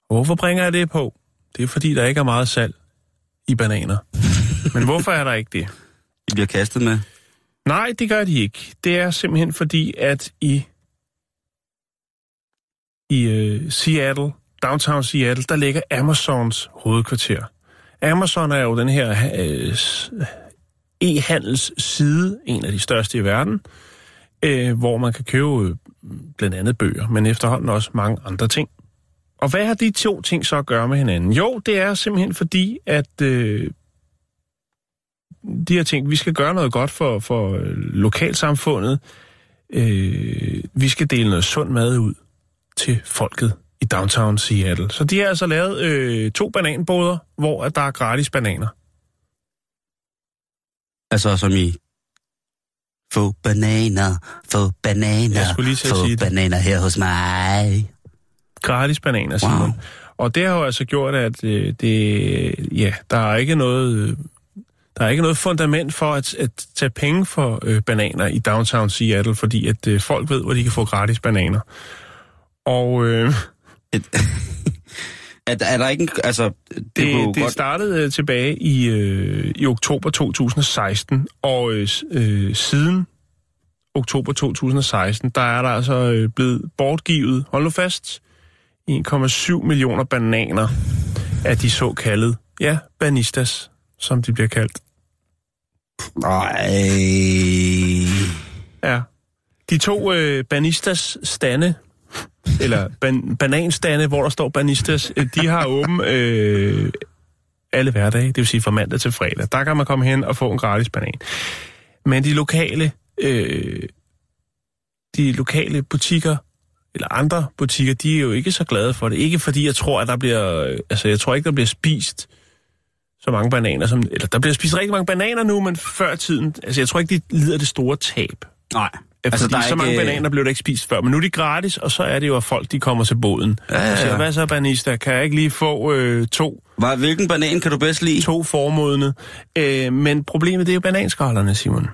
hvorfor bringer jeg det på? Det er fordi, der ikke er meget salg i bananer. Men hvorfor er der ikke det? de bliver kastet med. Nej, det gør de ikke. Det er simpelthen fordi, at i, i uh, Seattle, downtown Seattle, der ligger Amazons hovedkvarter. Amazon er jo den her uh, e-handels side, en af de største i verden, øh, hvor man kan købe øh, blandt andet bøger, men efterhånden også mange andre ting. Og hvad har de to ting så at gøre med hinanden? Jo, det er simpelthen fordi, at øh, de her ting, vi skal gøre noget godt for, for øh, lokalsamfundet. Øh, vi skal dele noget sund mad ud til folket i downtown Seattle. Så de har altså lavet øh, to bananboder, hvor at der er gratis bananer. Altså som i... Få bananer, få bananer, få sige bananer her hos mig. Gratis bananer, Simon. Wow. Og det har jo altså gjort, at øh, det, ja, der er ikke noget... Øh, der er ikke noget fundament for at, at tage penge for øh, bananer i downtown Seattle, fordi at øh, folk ved, hvor de kan få gratis bananer. Og øh, Er, er der ikke en... Altså, det, det det, godt... startede øh, tilbage i, øh, i oktober 2016, og øh, øh, siden oktober 2016, der er der altså øh, blevet bortgivet, hold nu fast, 1,7 millioner bananer af de såkaldte, ja, banistas, som de bliver kaldt. Nej. Ja. De to øh, banistas stande, eller ban- bananstande, hvor der står banistas, øh, de har åben øh, alle hverdage, det vil sige fra mandag til fredag. Der kan man komme hen og få en gratis banan. Men de lokale, øh, de lokale butikker, eller andre butikker, de er jo ikke så glade for det. Ikke fordi jeg tror, at der bliver, øh, altså jeg tror ikke, der bliver spist så mange bananer, som, eller der bliver spist rigtig mange bananer nu, men før tiden, altså jeg tror ikke, de lider det store tab. Nej. Altså, fordi der er så mange ikke- bananer blev der ikke spist før. Men nu er de gratis, og så er det jo, at folk de kommer til båden. Ja, ja, Og siger, ja. hvad så, banista? Kan jeg ikke lige få øh, to, Hvad, hvilken banan kan du bedst lide? Åh to formodne? Øh, men problemet det er jo bananskralderne, Simon.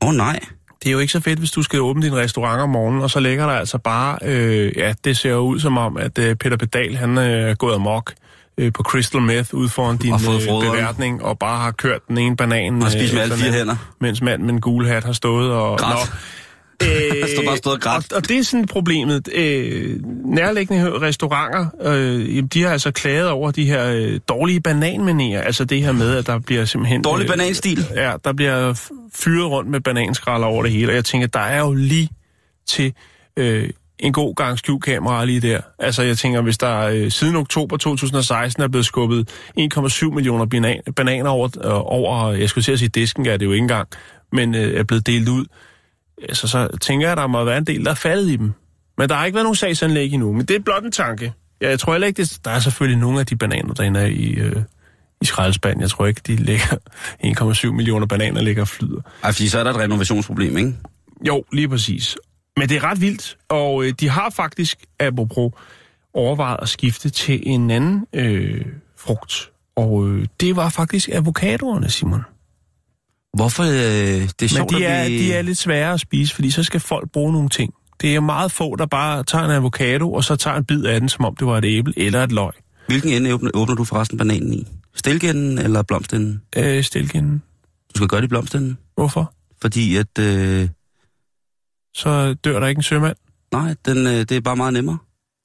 oh, nej. Det er jo ikke så fedt, hvis du skal åbne din restaurant om morgenen, og så ligger der altså bare, øh, ja, det ser jo ud som om, at øh, Peter Pedal, han øh, er gået amok øh, på Crystal Meth ud foran din Og øh, beværtning, og bare har kørt den ene banan. Og spist med alle fire hænder. Mens mand med en gul hat har stået og... Grædt. Øh, stod bare og stod og og, det er sådan problemet. Øh, nærliggende restauranter, øh, de har altså klaget over de her øh, dårlige bananmenerer. Altså det her med, at der bliver simpelthen... Dårlig bananstil. Ja, der bliver fyret rundt med bananskralder over det hele. Og jeg tænker, der er jo lige til øh, en god gang skjulkamera lige der. Altså jeg tænker, hvis der øh, siden oktober 2016 er blevet skubbet 1,7 millioner banan, bananer over, øh, over, jeg skulle til at sige disken, er det jo ikke engang, men øh, er blevet delt ud, altså, så tænker jeg, at der må være en del, der er faldet i dem. Men der har ikke været nogen sagsanlæg endnu, men det er blot en tanke. Ja, jeg tror heller ikke, det, der er selvfølgelig nogle af de bananer, der ender i, øh, i skraldespanden. Jeg tror ikke, de ligger 1,7 millioner bananer ligger og flyder. Ej, fordi så er der et renovationsproblem, ikke? Jo, lige præcis. Men det er ret vildt, og øh, de har faktisk, apropos, overvejet at skifte til en anden øh, frugt. Og øh, det var faktisk avocadoerne, Simon. Hvorfor? Øh, det er Men sjovt, de er, vi... de er lidt svære at spise, fordi så skal folk bruge nogle ting. Det er meget få, der bare tager en avocado, og så tager en bid af den, som om det var et æble eller et løg. Hvilken ende åbner, åbner du forresten bananen i? Stilkenden eller blomstenden? Øh, stilken. Du skal gøre det i blomstenden. Hvorfor? Fordi at... Øh, Så dør der ikke en sømand. nej, den, øh, det er bare meget nemmere.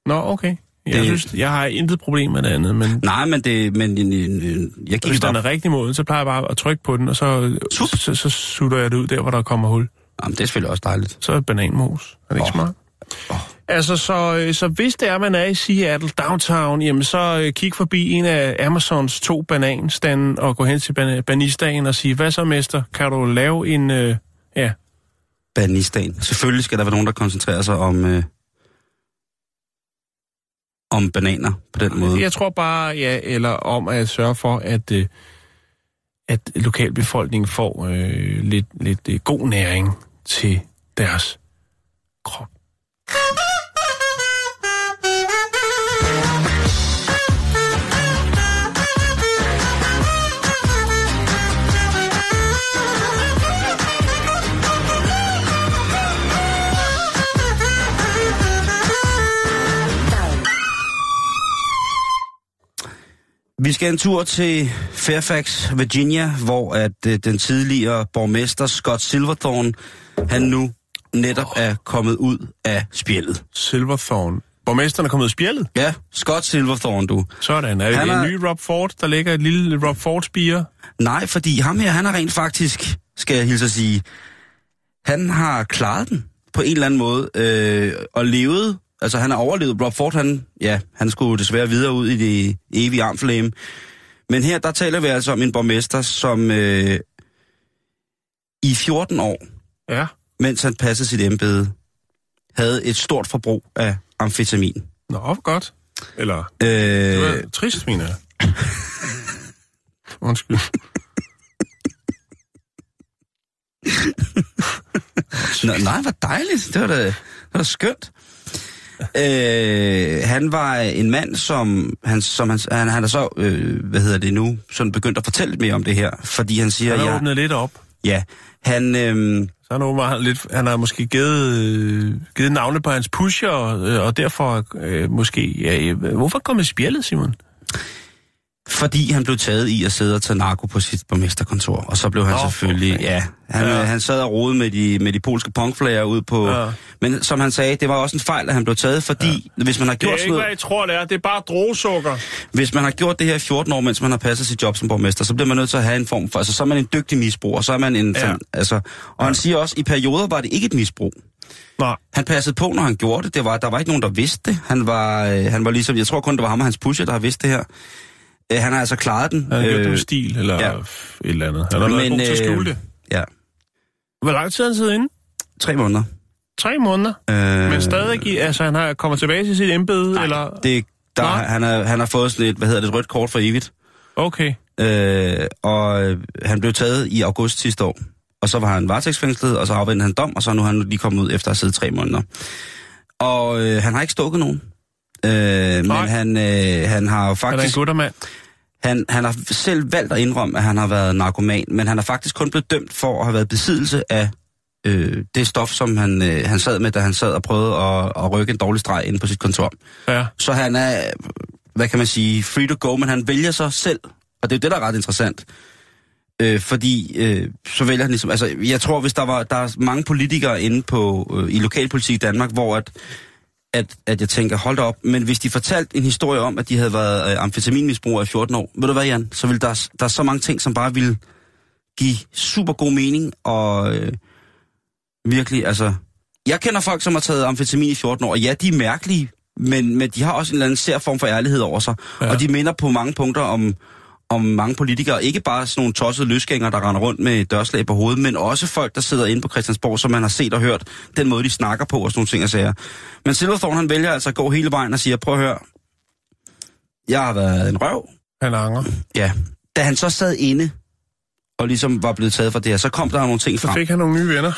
Nå, okay. Jeg, Det- synes, jeg har intet problem med det andet, men Nej, men det... Men, jeg gik hvis den er rigtig moden, så plejer jeg bare at trykke på den, og så, Sup. så, så sutter jeg det ud der, hvor der kommer hul. Jamen, det er selvfølgelig også dejligt. Så er bananmos. Er det ikke oh. smart? Åh. Altså, så, øh, så hvis det er, man er i Seattle Downtown, jamen så øh, kig forbi en af Amazons to bananstande og gå hen til ban- banistagen og sige, hvad så, mester? Kan du lave en... Øh, ja, Banistan. Selvfølgelig skal der være nogen, der koncentrerer sig om... Øh, om bananer på den måde. jeg tror bare, ja, eller om at sørge for, at, øh, at lokalbefolkningen får øh, lidt, lidt øh, god næring til deres krop. Vi skal en tur til Fairfax, Virginia, hvor at øh, den tidligere borgmester Scott Silverthorne, han nu netop er kommet ud af spjældet. Silverthorne. Borgmesteren er kommet ud af spjældet. Ja, Scott Silverthorne, du. Sådan. Er det Han en er- ny Rob Ford? Der ligger et lille Rob Ford-spire. Nej, fordi ham her, han har rent faktisk, skal jeg hilse at sige, han har klaret den på en eller anden måde, øh, og levet, altså han har overlevet. Rob Ford, han, ja, han skulle desværre videre ud i det evige armflame. Men her, der taler vi altså om en borgmester, som øh, i 14 år, Ja. mens han passede sit embede, havde et stort forbrug af amfetamin. Nå, godt. Eller, det Øh, var trist, mener jeg. Undskyld. Nå, nej, hvor dejligt. Det var da, det var da skønt. Øh, han var en mand, som han, som han, han, han er så, øh, hvad hedder det nu, sådan begyndt at fortælle lidt mere om det her, fordi han siger, Han har ja, åbnet lidt op. ja, han, øh, Så han, åbenbart lidt, han har måske givet, øh, givet navne på hans pusher, og, og derfor øh, måske... Ja, øh, hvorfor kom med spjældet, Simon? Fordi han blev taget i at sidde og tage narko på sit borgmesterkontor, og så blev han for selvfølgelig, fanden. ja, han, Ja. ja. han sad og rode med de, med de polske punkflager ud på, Ja. ja. men som han sagde, det var også en fejl, at han blev taget, fordi ja. hvis man har Det gjort er sådan ikke, noget, hvad I tror, det er. Det er bare drogesukker. Hvis man har gjort det her i 14 år, mens man har passet sit job som borgmester, så bliver man nødt til at have en form for... Altså, så er man en dygtig misbruger, så er man en... Ja. Ja. Altså, og han siger også, i perioder var det ikke et misbrug. Nej. Han passede på, når han gjorde det. det var, der var ikke nogen, der vidste det. Han var, øh, han var ligesom... Jeg tror kun, det var ham og hans pusher, der har vidst det her. Øh, han har altså klaret den. Han har gjort det med stil, eller ja. et eller andet. Han har været god til at skjule det. Ja, Hvor lang tid har han siddet inde? tre måneder. Tre måneder. Øh, Men stadig, altså han har kommet tilbage til sit embede, nej, eller? Det, der, Nej. han, er, han har fået sådan et, hvad hedder det, et rødt kort for evigt. Okay. Øh, og øh, han blev taget i august sidste år. Og så var han varetægtsfængslet, og så afventede han dom, og så er nu han lige kommet ud efter at have siddet tre måneder. Og øh, han har ikke stukket nogen. Øh, men han, øh, han har jo Han er en faktisk... guttermand. Han, han har selv valgt at indrømme, at han har været narkoman, men han har faktisk kun blevet dømt for at have været besiddelse af øh, det stof, som han, øh, han sad med, da han sad og prøvede at, at rykke en dårlig streg ind på sit kontor. Ja. Så han er, hvad kan man sige, free to go, men han vælger sig selv. Og det er jo det, der er ret interessant. Øh, fordi øh, så vælger han ligesom... Altså, jeg tror, hvis der var... Der er mange politikere inde på, øh, i lokalpolitik i Danmark, hvor at, at, at jeg tænker, hold da op, men hvis de fortalte en historie om, at de havde været øh, amfetaminmisbrugere i 14 år, ved du hvad, Jan? Så vil der, der er så mange ting, som bare ville give super god mening, og øh, virkelig, altså... Jeg kender folk, som har taget amfetamin i 14 år, og ja, de er mærkelige, men, men de har også en eller anden sær form for ærlighed over sig. Ja. Og de minder på mange punkter om, om mange politikere. Ikke bare sådan nogle tossede løsgængere, der render rundt med dørslag på hovedet, men også folk, der sidder inde på Christiansborg, som man har set og hørt den måde, de snakker på og sådan nogle ting og sager. Men Silverthorne, han vælger altså at gå hele vejen og siger, prøv at høre, jeg har været en røv. Han anger. Ja. Da han så sad inde, og ligesom var blevet taget for det her, så kom der nogle ting Så frem. fik han nogle nye venner.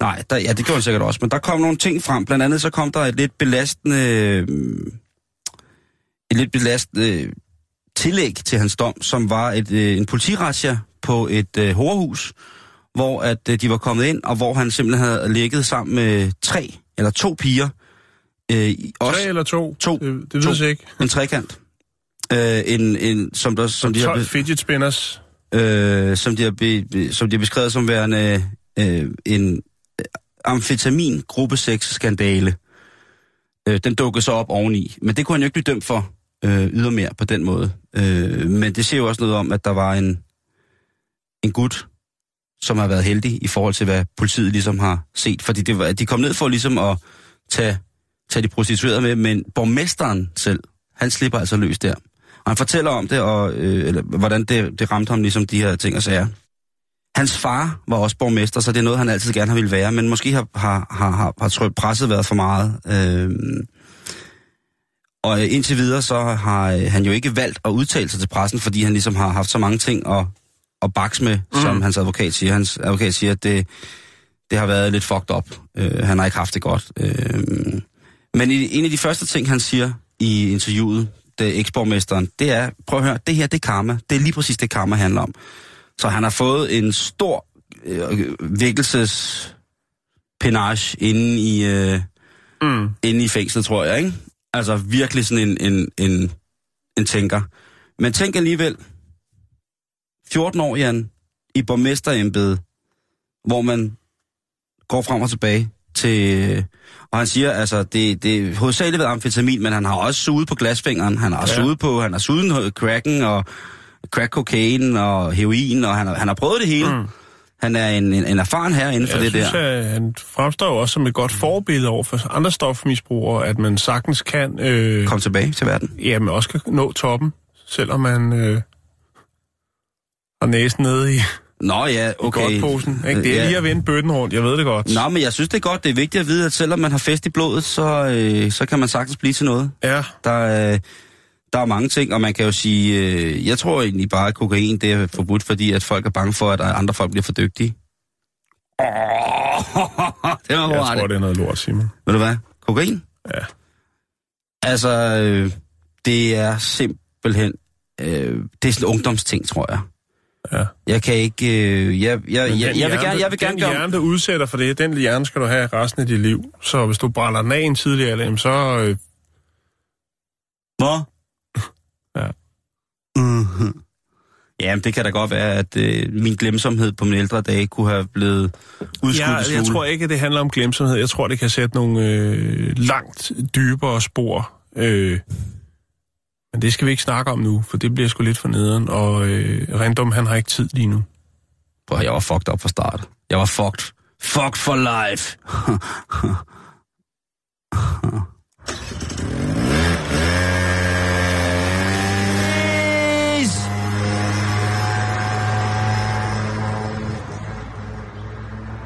Nej, der, ja, det gjorde han sikkert også. Men der kom nogle ting frem. Blandt andet så kom der et lidt belastende... Et lidt belastende tillæg til hans dom, som var et, øh, en politirazzia på et øh, horehus, hvor at øh, de var kommet ind, og hvor han simpelthen havde ligget sammen med tre eller to piger. Øh, også Tre eller to? To. Det, det ved jeg ikke. en trekant. Øh, en, en, som, der, som, de har, 12 be- fidget spinners. øh, som, de har be, be- som de har beskrevet som værende øh, en øh, amfetamin gruppe 6 skandale. Øh, den dukkede så op oveni, men det kunne han jo ikke blive dømt for øh, ydermere på den måde. Øh, men det siger jo også noget om, at der var en, en gut, som har været heldig i forhold til, hvad politiet ligesom har set. Fordi det var, de kom ned for ligesom at tage, tage de prostituerede med, men borgmesteren selv, han slipper altså løs der. Og han fortæller om det, og øh, eller, hvordan det, det ramte ham, ligesom de her ting og sager. Hans far var også borgmester, så det er noget, han altid gerne har ville være, men måske har, har, har, har, har presset været for meget. Øh, og øh, indtil videre, så har øh, han jo ikke valgt at udtale sig til pressen, fordi han ligesom har haft så mange ting at, at bakse med, mm. som hans advokat siger. Hans advokat siger, at det, det har været lidt fucked up. Øh, han har ikke haft det godt. Øh, men i, en af de første ting, han siger i interviewet, det eksborgmesteren, det er, prøv at høre, det her, det er karma. Det er lige præcis det, karma handler om. Så han har fået en stor øh, vækkelses penage inde i, øh, Mm. inde i fængslet, tror jeg, ikke? Altså virkelig sådan en, en, en, en tænker. Men tænk alligevel, 14 år, Jan, i borgmesterembedet, hvor man går frem og tilbage til... Og han siger, altså, det, det er hovedsageligt været amfetamin, men han har også suget på glasfingeren. Han har Ja. suget på, han har suget cracken og crack cocaine og heroin, og han har, han har prøvet det hele. Mm. Han er en, en, en erfaren herre inden for Jeg det synes, der. at han fremstår jo også som et godt forbillede over for andre stofmisbrugere, at man sagtens kan, øh, Kom tilbage til verden. ja, man også kan nå toppen, selvom man øh, har næsen nede i, Nå ja, okay. Okay. Godtposen. Ikke? Det er Ja. lige at vende bøtten rundt, jeg ved det godt. Nå, men jeg synes, det er godt. Det er vigtigt at vide, at selvom man har fest i blodet, så, øh, så kan man sagtens blive til noget. Ja, Der, er- der er mange ting, og man kan jo sige, øh, jeg tror egentlig bare, at kokain det er forbudt, fordi at folk er bange for, at andre folk bliver for dygtige. Oh, det var jeg tror, det er noget lort, Simon. Ved du hvad? Kokain? Ja. Altså, øh, det er simpelthen, øh, det er sådan en ungdomsting, tror jeg. Ja. Jeg kan ikke, øh, jeg, jeg, jeg, jeg, vil hjerne, gerne, jeg vil gerne den gøre... hjerne, der udsætter for det, den hjerne skal du have resten af dit liv. Så hvis du brænder den af en tidlig alder, jamen så... Øh, Hvor? Ja. Mm-hmm. Jamen, det kan da godt være, at øh, min glemsomhed på mine ældre dage kunne have blevet udskudt ja, jeg tror ikke, at det handler om glemsomhed. Jeg tror, det kan sætte nogle øh, langt dybere spor. Øh, men det skal vi ikke snakke om nu, for det bliver sgu lidt for nederen. Og øh, Random, han har ikke tid lige nu. Prøv, jeg var fucked op fra start. Jeg var fucked. Fucked for life.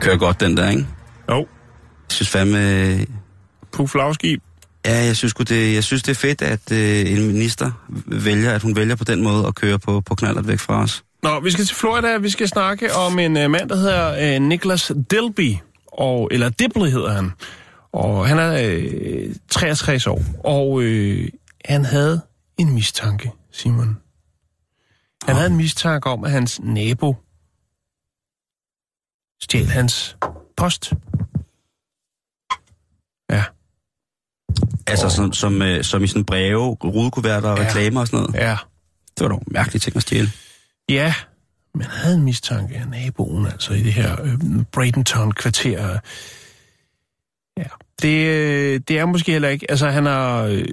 Kører godt den der, ikke? Jo, Jeg synes fandme... på flagskib. Ja, jeg synes, det, jeg synes det er fedt, at øh, en minister vælger, at hun vælger på den måde at køre på, på knallert væk fra os. Nå, vi skal til Florida. Vi skal snakke om en uh, mand, der hedder uh, Nicholas Dilby. Og, eller Dibley hedder han. Og han er uh, 63 år. Og uh, han havde en mistanke, Simon. Han havde en mistanke om, at hans nabo stjal hans post. Ja, Altså som, som, øh, som i sådan breve, rudekuverter og Ja. reklamer og sådan noget. ja. Det var dog en mærkelig ting at stjæle. Ja, men han havde en mistanke af naboen, altså i det her øh, Bradenton-kvarter. Ja, det, øh, det er måske heller ikke... Altså, han har... Øh,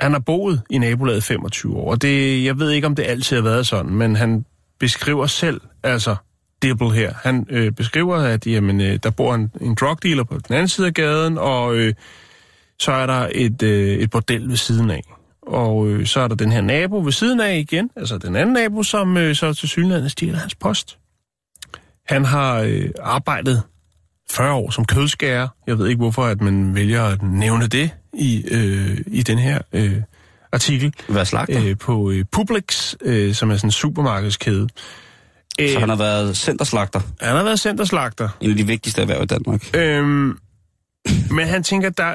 han har boet i nabolaget 25 år, og det, jeg ved ikke, om det altid har været sådan, men han beskriver selv, altså Dibble her, han øh, beskriver, at jamen, øh, der bor en, en drug dealer på den anden side af gaden, og øh, så er der et, øh, et bordel ved siden af. Og øh, så er der den her nabo ved siden af igen, altså den anden nabo, som øh, så til synligheden stjæler hans post. Han har øh, arbejdet 40 år som kødskærer. Jeg ved ikke, hvorfor at man vælger at nævne det i, øh, i den her øh, artikel Hvad slagter? Øh, på øh, Publix, øh, som er sådan en supermarkedskæde. Øh, så han har været centerslagter. han har været centerslagter. En af de vigtigste erhverv i Danmark. Øhm, men han tænker, der,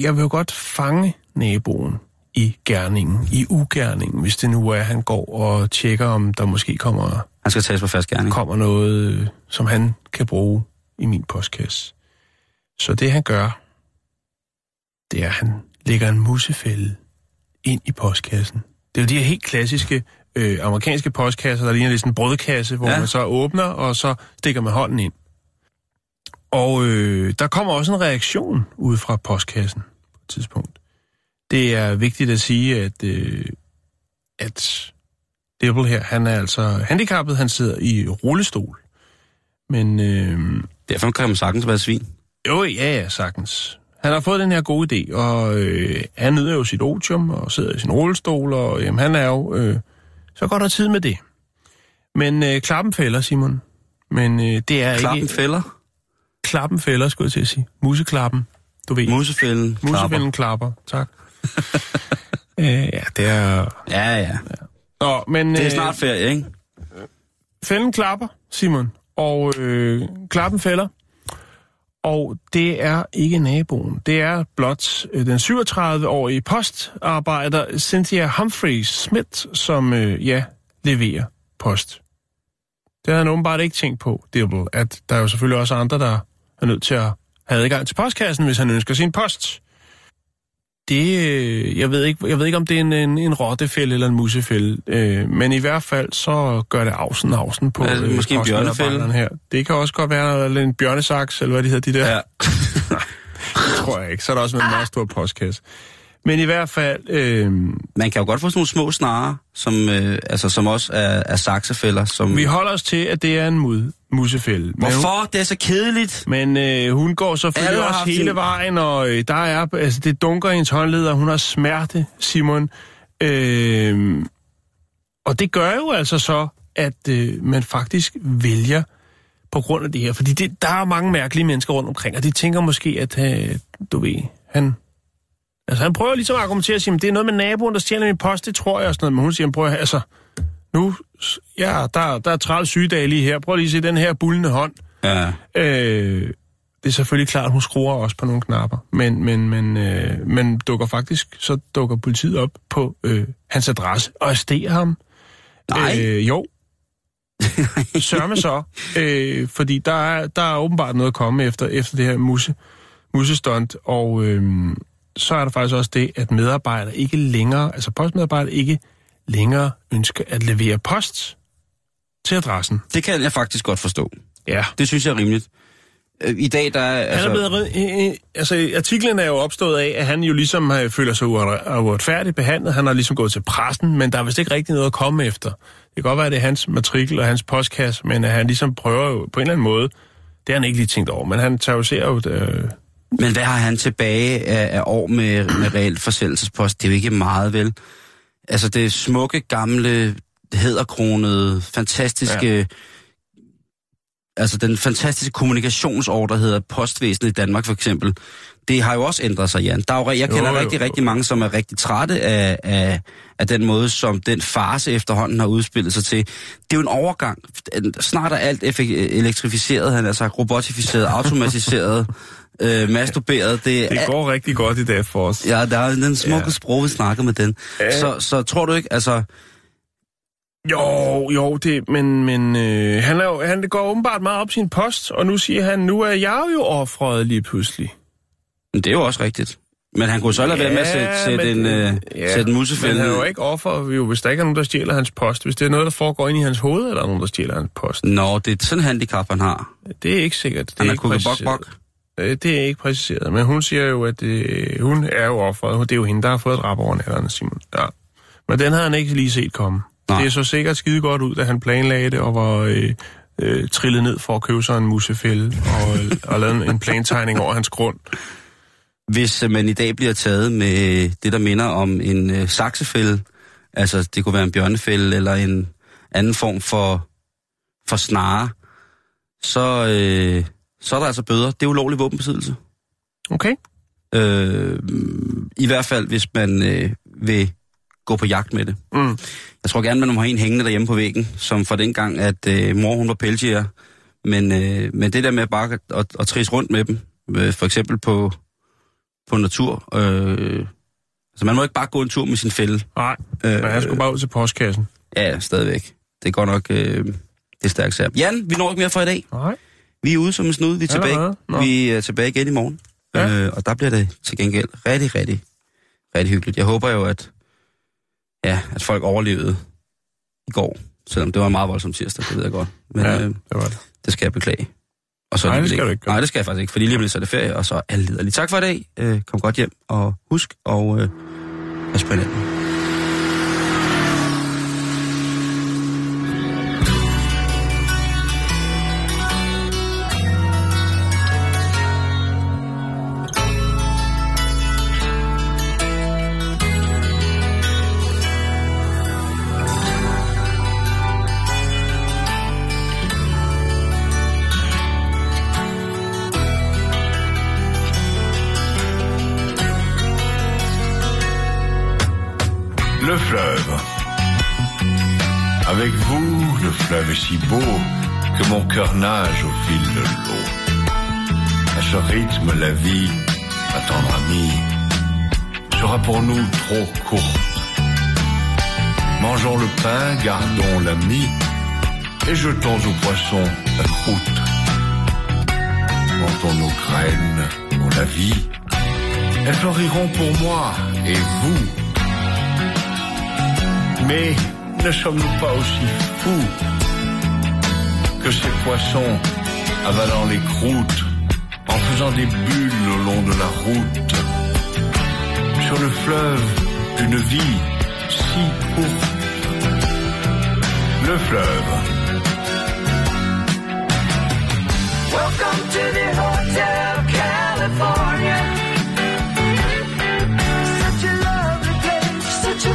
jeg vil jo godt fange naboen i gerningen, i ugerningen, hvis det nu er, at han går og tjekker, om der måske kommer, Han skal tages på fast gerning. kommer noget, som han kan bruge i min postkasse. Så det han gør, det er, at han lægger en musefælde ind i postkassen. Det er jo de her helt klassiske øh, amerikanske postkasser, der ligner lidt sådan en brødkasse, hvor Ja. man så åbner, og så stikker man hånden ind. Og øh, der kommer også en reaktion ud fra postkassen på et tidspunkt. Det er vigtigt at sige, at, øh, at Dibble her, han er altså handicappet, han sidder i rullestol. Men øh, Derfor kan man sagtens være svin. jo, ja, ja, sagtens. Han har fået den her gode idé, og øh, han nyder jo sit otium og sidder i sin rullestol, og jamen, han er jo... Øh, så går der tid med det. Men øh, klappen fælder, Simon. Men øh, det er Klappen ikke... fælder. Klappen fælder, skulle jeg til at sige. Museklappen, du ved. Musefælden. klapper. Musefælden klapper, tak. øh, ja, det er... Ja, ja. Nå, men... Det er øh, snart ferie, ikke? Fælden klapper, Simon, og øh, klappen fælder. Og det er ikke naboen. Det er blot øh, den 37-årige postarbejder Cynthia Humphreys Smith, som øh, ja, leverer post. Det havde han åbenbart ikke tænkt på, Dibble, at der er jo selvfølgelig også andre, der er nødt til at have adgang til postkassen, hvis han ønsker sin post. Det, øh, jeg ved ikke, jeg ved ikke om det er en, en, en rottefælde eller en musefælde, øh, men i hvert fald så gør det afsen afsen på det øh, måske en bjørnefælde? her. Det kan også godt være eller en bjørnesaks, eller hvad de hedder, de der. Ja. Det tror jeg ikke. Så er der også en meget stor postkasse. Men i hvert fald, øh, Man kan jo godt få sådan nogle små snare, som, øh, altså, som også er, er saksefælder. Som... vi holder os til, at det er en mud, musefælde. Men hun- Hvorfor? Det er så kedeligt. Men øh, hun går selvfølgelig Alle også hele en- vejen, og øh, der er, altså det dunker i hendes håndleder, hun har smerte, Simon. Øh, og det gør jo altså så, at øh, man faktisk vælger på grund af det her. Fordi det, der er mange mærkelige mennesker rundt omkring, og de tænker måske, at øh, du ved, han... Altså han prøver ligesom at argumentere og sige, det er noget med naboen, der stjæler min post, det tror jeg og sådan noget. Men hun siger, prøv at, altså, nu, ja, der, der er 30 sygedage lige her. Prøv lige at se den her bullende hånd. Ja. Øh, det er selvfølgelig klart, at hun skruer også på nogle knapper, men, men, men, øh, men dukker faktisk, så dukker politiet op på øh, hans adresse og arresterer ham. Nej. Øh, jo. Sørme så, øh, fordi der er, der er åbenbart noget at komme efter, efter det her musse, mussestunt, og øh, så er der faktisk også det, at medarbejdere ikke længere, altså postmedarbejdere ikke længere ønsker at levere post til adressen. Det kan jeg faktisk godt forstå. Ja. Det synes jeg er rimeligt. Øh, I dag, der er... Altså, han er blevet, øh, øh, altså, artiklen er jo opstået af, at han jo ligesom øh, føler sig uret- uretfærdigt behandlet. Han har ligesom gået til pressen, men der er vist ikke rigtig noget at komme efter. Det kan godt være, at det er hans matrikel og hans postkasse, men at han ligesom prøver jo på en eller anden måde, det har han ikke lige tænkt over, men han terroriserer jo... Øh, Men hvad har han tilbage af, af år med, med reelt forsendelsespost? Det er jo ikke meget, vel? Altså, det smukke, gamle, hæderkronede, fantastiske... Ja. Altså, den fantastiske kommunikationsår, der hedder postvæsenet i Danmark, for eksempel. Det har jo også ændret sig, Jan. Der er jo, jeg kender Jo, jo, rigtig, rigtig mange, som er rigtig trætte af, af, af den måde, som den farse efterhånden har udspillet sig til. Det er jo en overgang. Snart er alt elektrificeret, han sagt, robotificeret, automatiseret, øh, masturberet. Det, det er går rigtig godt i dag for os. Ja, der er den smukke ja. sprog, vi snakker med den. Ja. Så, så tror du ikke, altså... Jo, jo, det, men, men øh, han, er jo, han går åbenbart meget op sin post, og nu siger han, nu er jeg jo offret lige pludselig. Men det er jo også rigtigt. Men han kunne så lade være med at sætte, sætte, en, øh, sætte en Men musefælde han er jo ikke offer, jo, hvis der ikke er nogen, der stjæler hans post. Hvis det er noget, der foregår ind i hans hoved, eller er der nogen, der stjæler hans post. Nå, det er sådan en handicap, han har. Det er ikke sikkert. Det Han er ikke kukket bok bok. Øh, Det er ikke præciseret, men hun siger jo, at øh, hun er jo offeret. Det er jo hende, der har fået et rap over nætterne, Simon. Ja. Men den havde han ikke lige set komme. Nej. Det så sikkert skide godt ud, da han planlagde det og var øh, øh, trillet ned for at købe sig en musefælde og, og lavet en- en plantegning over hans grund. Hvis øh, man i dag bliver taget med det, der minder om en øh, saksefælde, altså det kunne være en bjørnefælde eller en anden form for, for snare, så, øh, så er der altså bøder. Det er ulovlig våbenbesiddelse. Okay? Øh, I hvert fald, hvis man øh, vil gå på jagt med det. Mm. Jeg tror gerne, man have en hængende derhjemme på væggen, som for den gang, at øh, mor hun var pelsjæger. Men, øh, men det der med bare at, at, at trisse rundt med dem, øh, for eksempel på, på natur. Øh, altså man må ikke bare gå en tur med sin fælde. Nej, Øh, han skulle bare ud til postkassen. Ja, stadigvæk. Det er godt nok øh, det er stærkt sær. Jan, vi når ikke mere for i dag. Nej. Vi er ude som en snud. Vi er tilbage? Nå. vi er tilbage igen i morgen. Ja. Øh, og der bliver det til gengæld rigtig, rigtig, rigtig hyggeligt. Jeg håber jo, at, ja, at folk overlevede i går. Selvom det var en meget voldsom tirsdag, det ved jeg godt. Men Ja, ja. øh, det var det. det skal jeg beklage. Og så Nej, det skal du ikke. Nej, det skal jeg faktisk ikke, fordi lige om lidt så er det ferie, og så er alle liderlige. Tak for i dag. Øh, kom godt hjem, og husk, og øh, pas på hinanden. Le fleuve. Avec vous, le fleuve est si beau que mon cœur nage au fil de l'eau. À ce rythme, la vie, ma tendre amie, sera pour nous trop courte. Mangeons le pain, gardons l'ami, et jetons aux poissons la croûte. Plantons nos graines pour la vie, elles fleuriront pour moi et vous. Mais ne sommes-nous pas aussi fous que ces poissons avalant les croûtes en faisant des bulles au long de la route sur le fleuve d'une vie si courte? Le fleuve. Welcome to the Hotel California. Such a lovely place, such a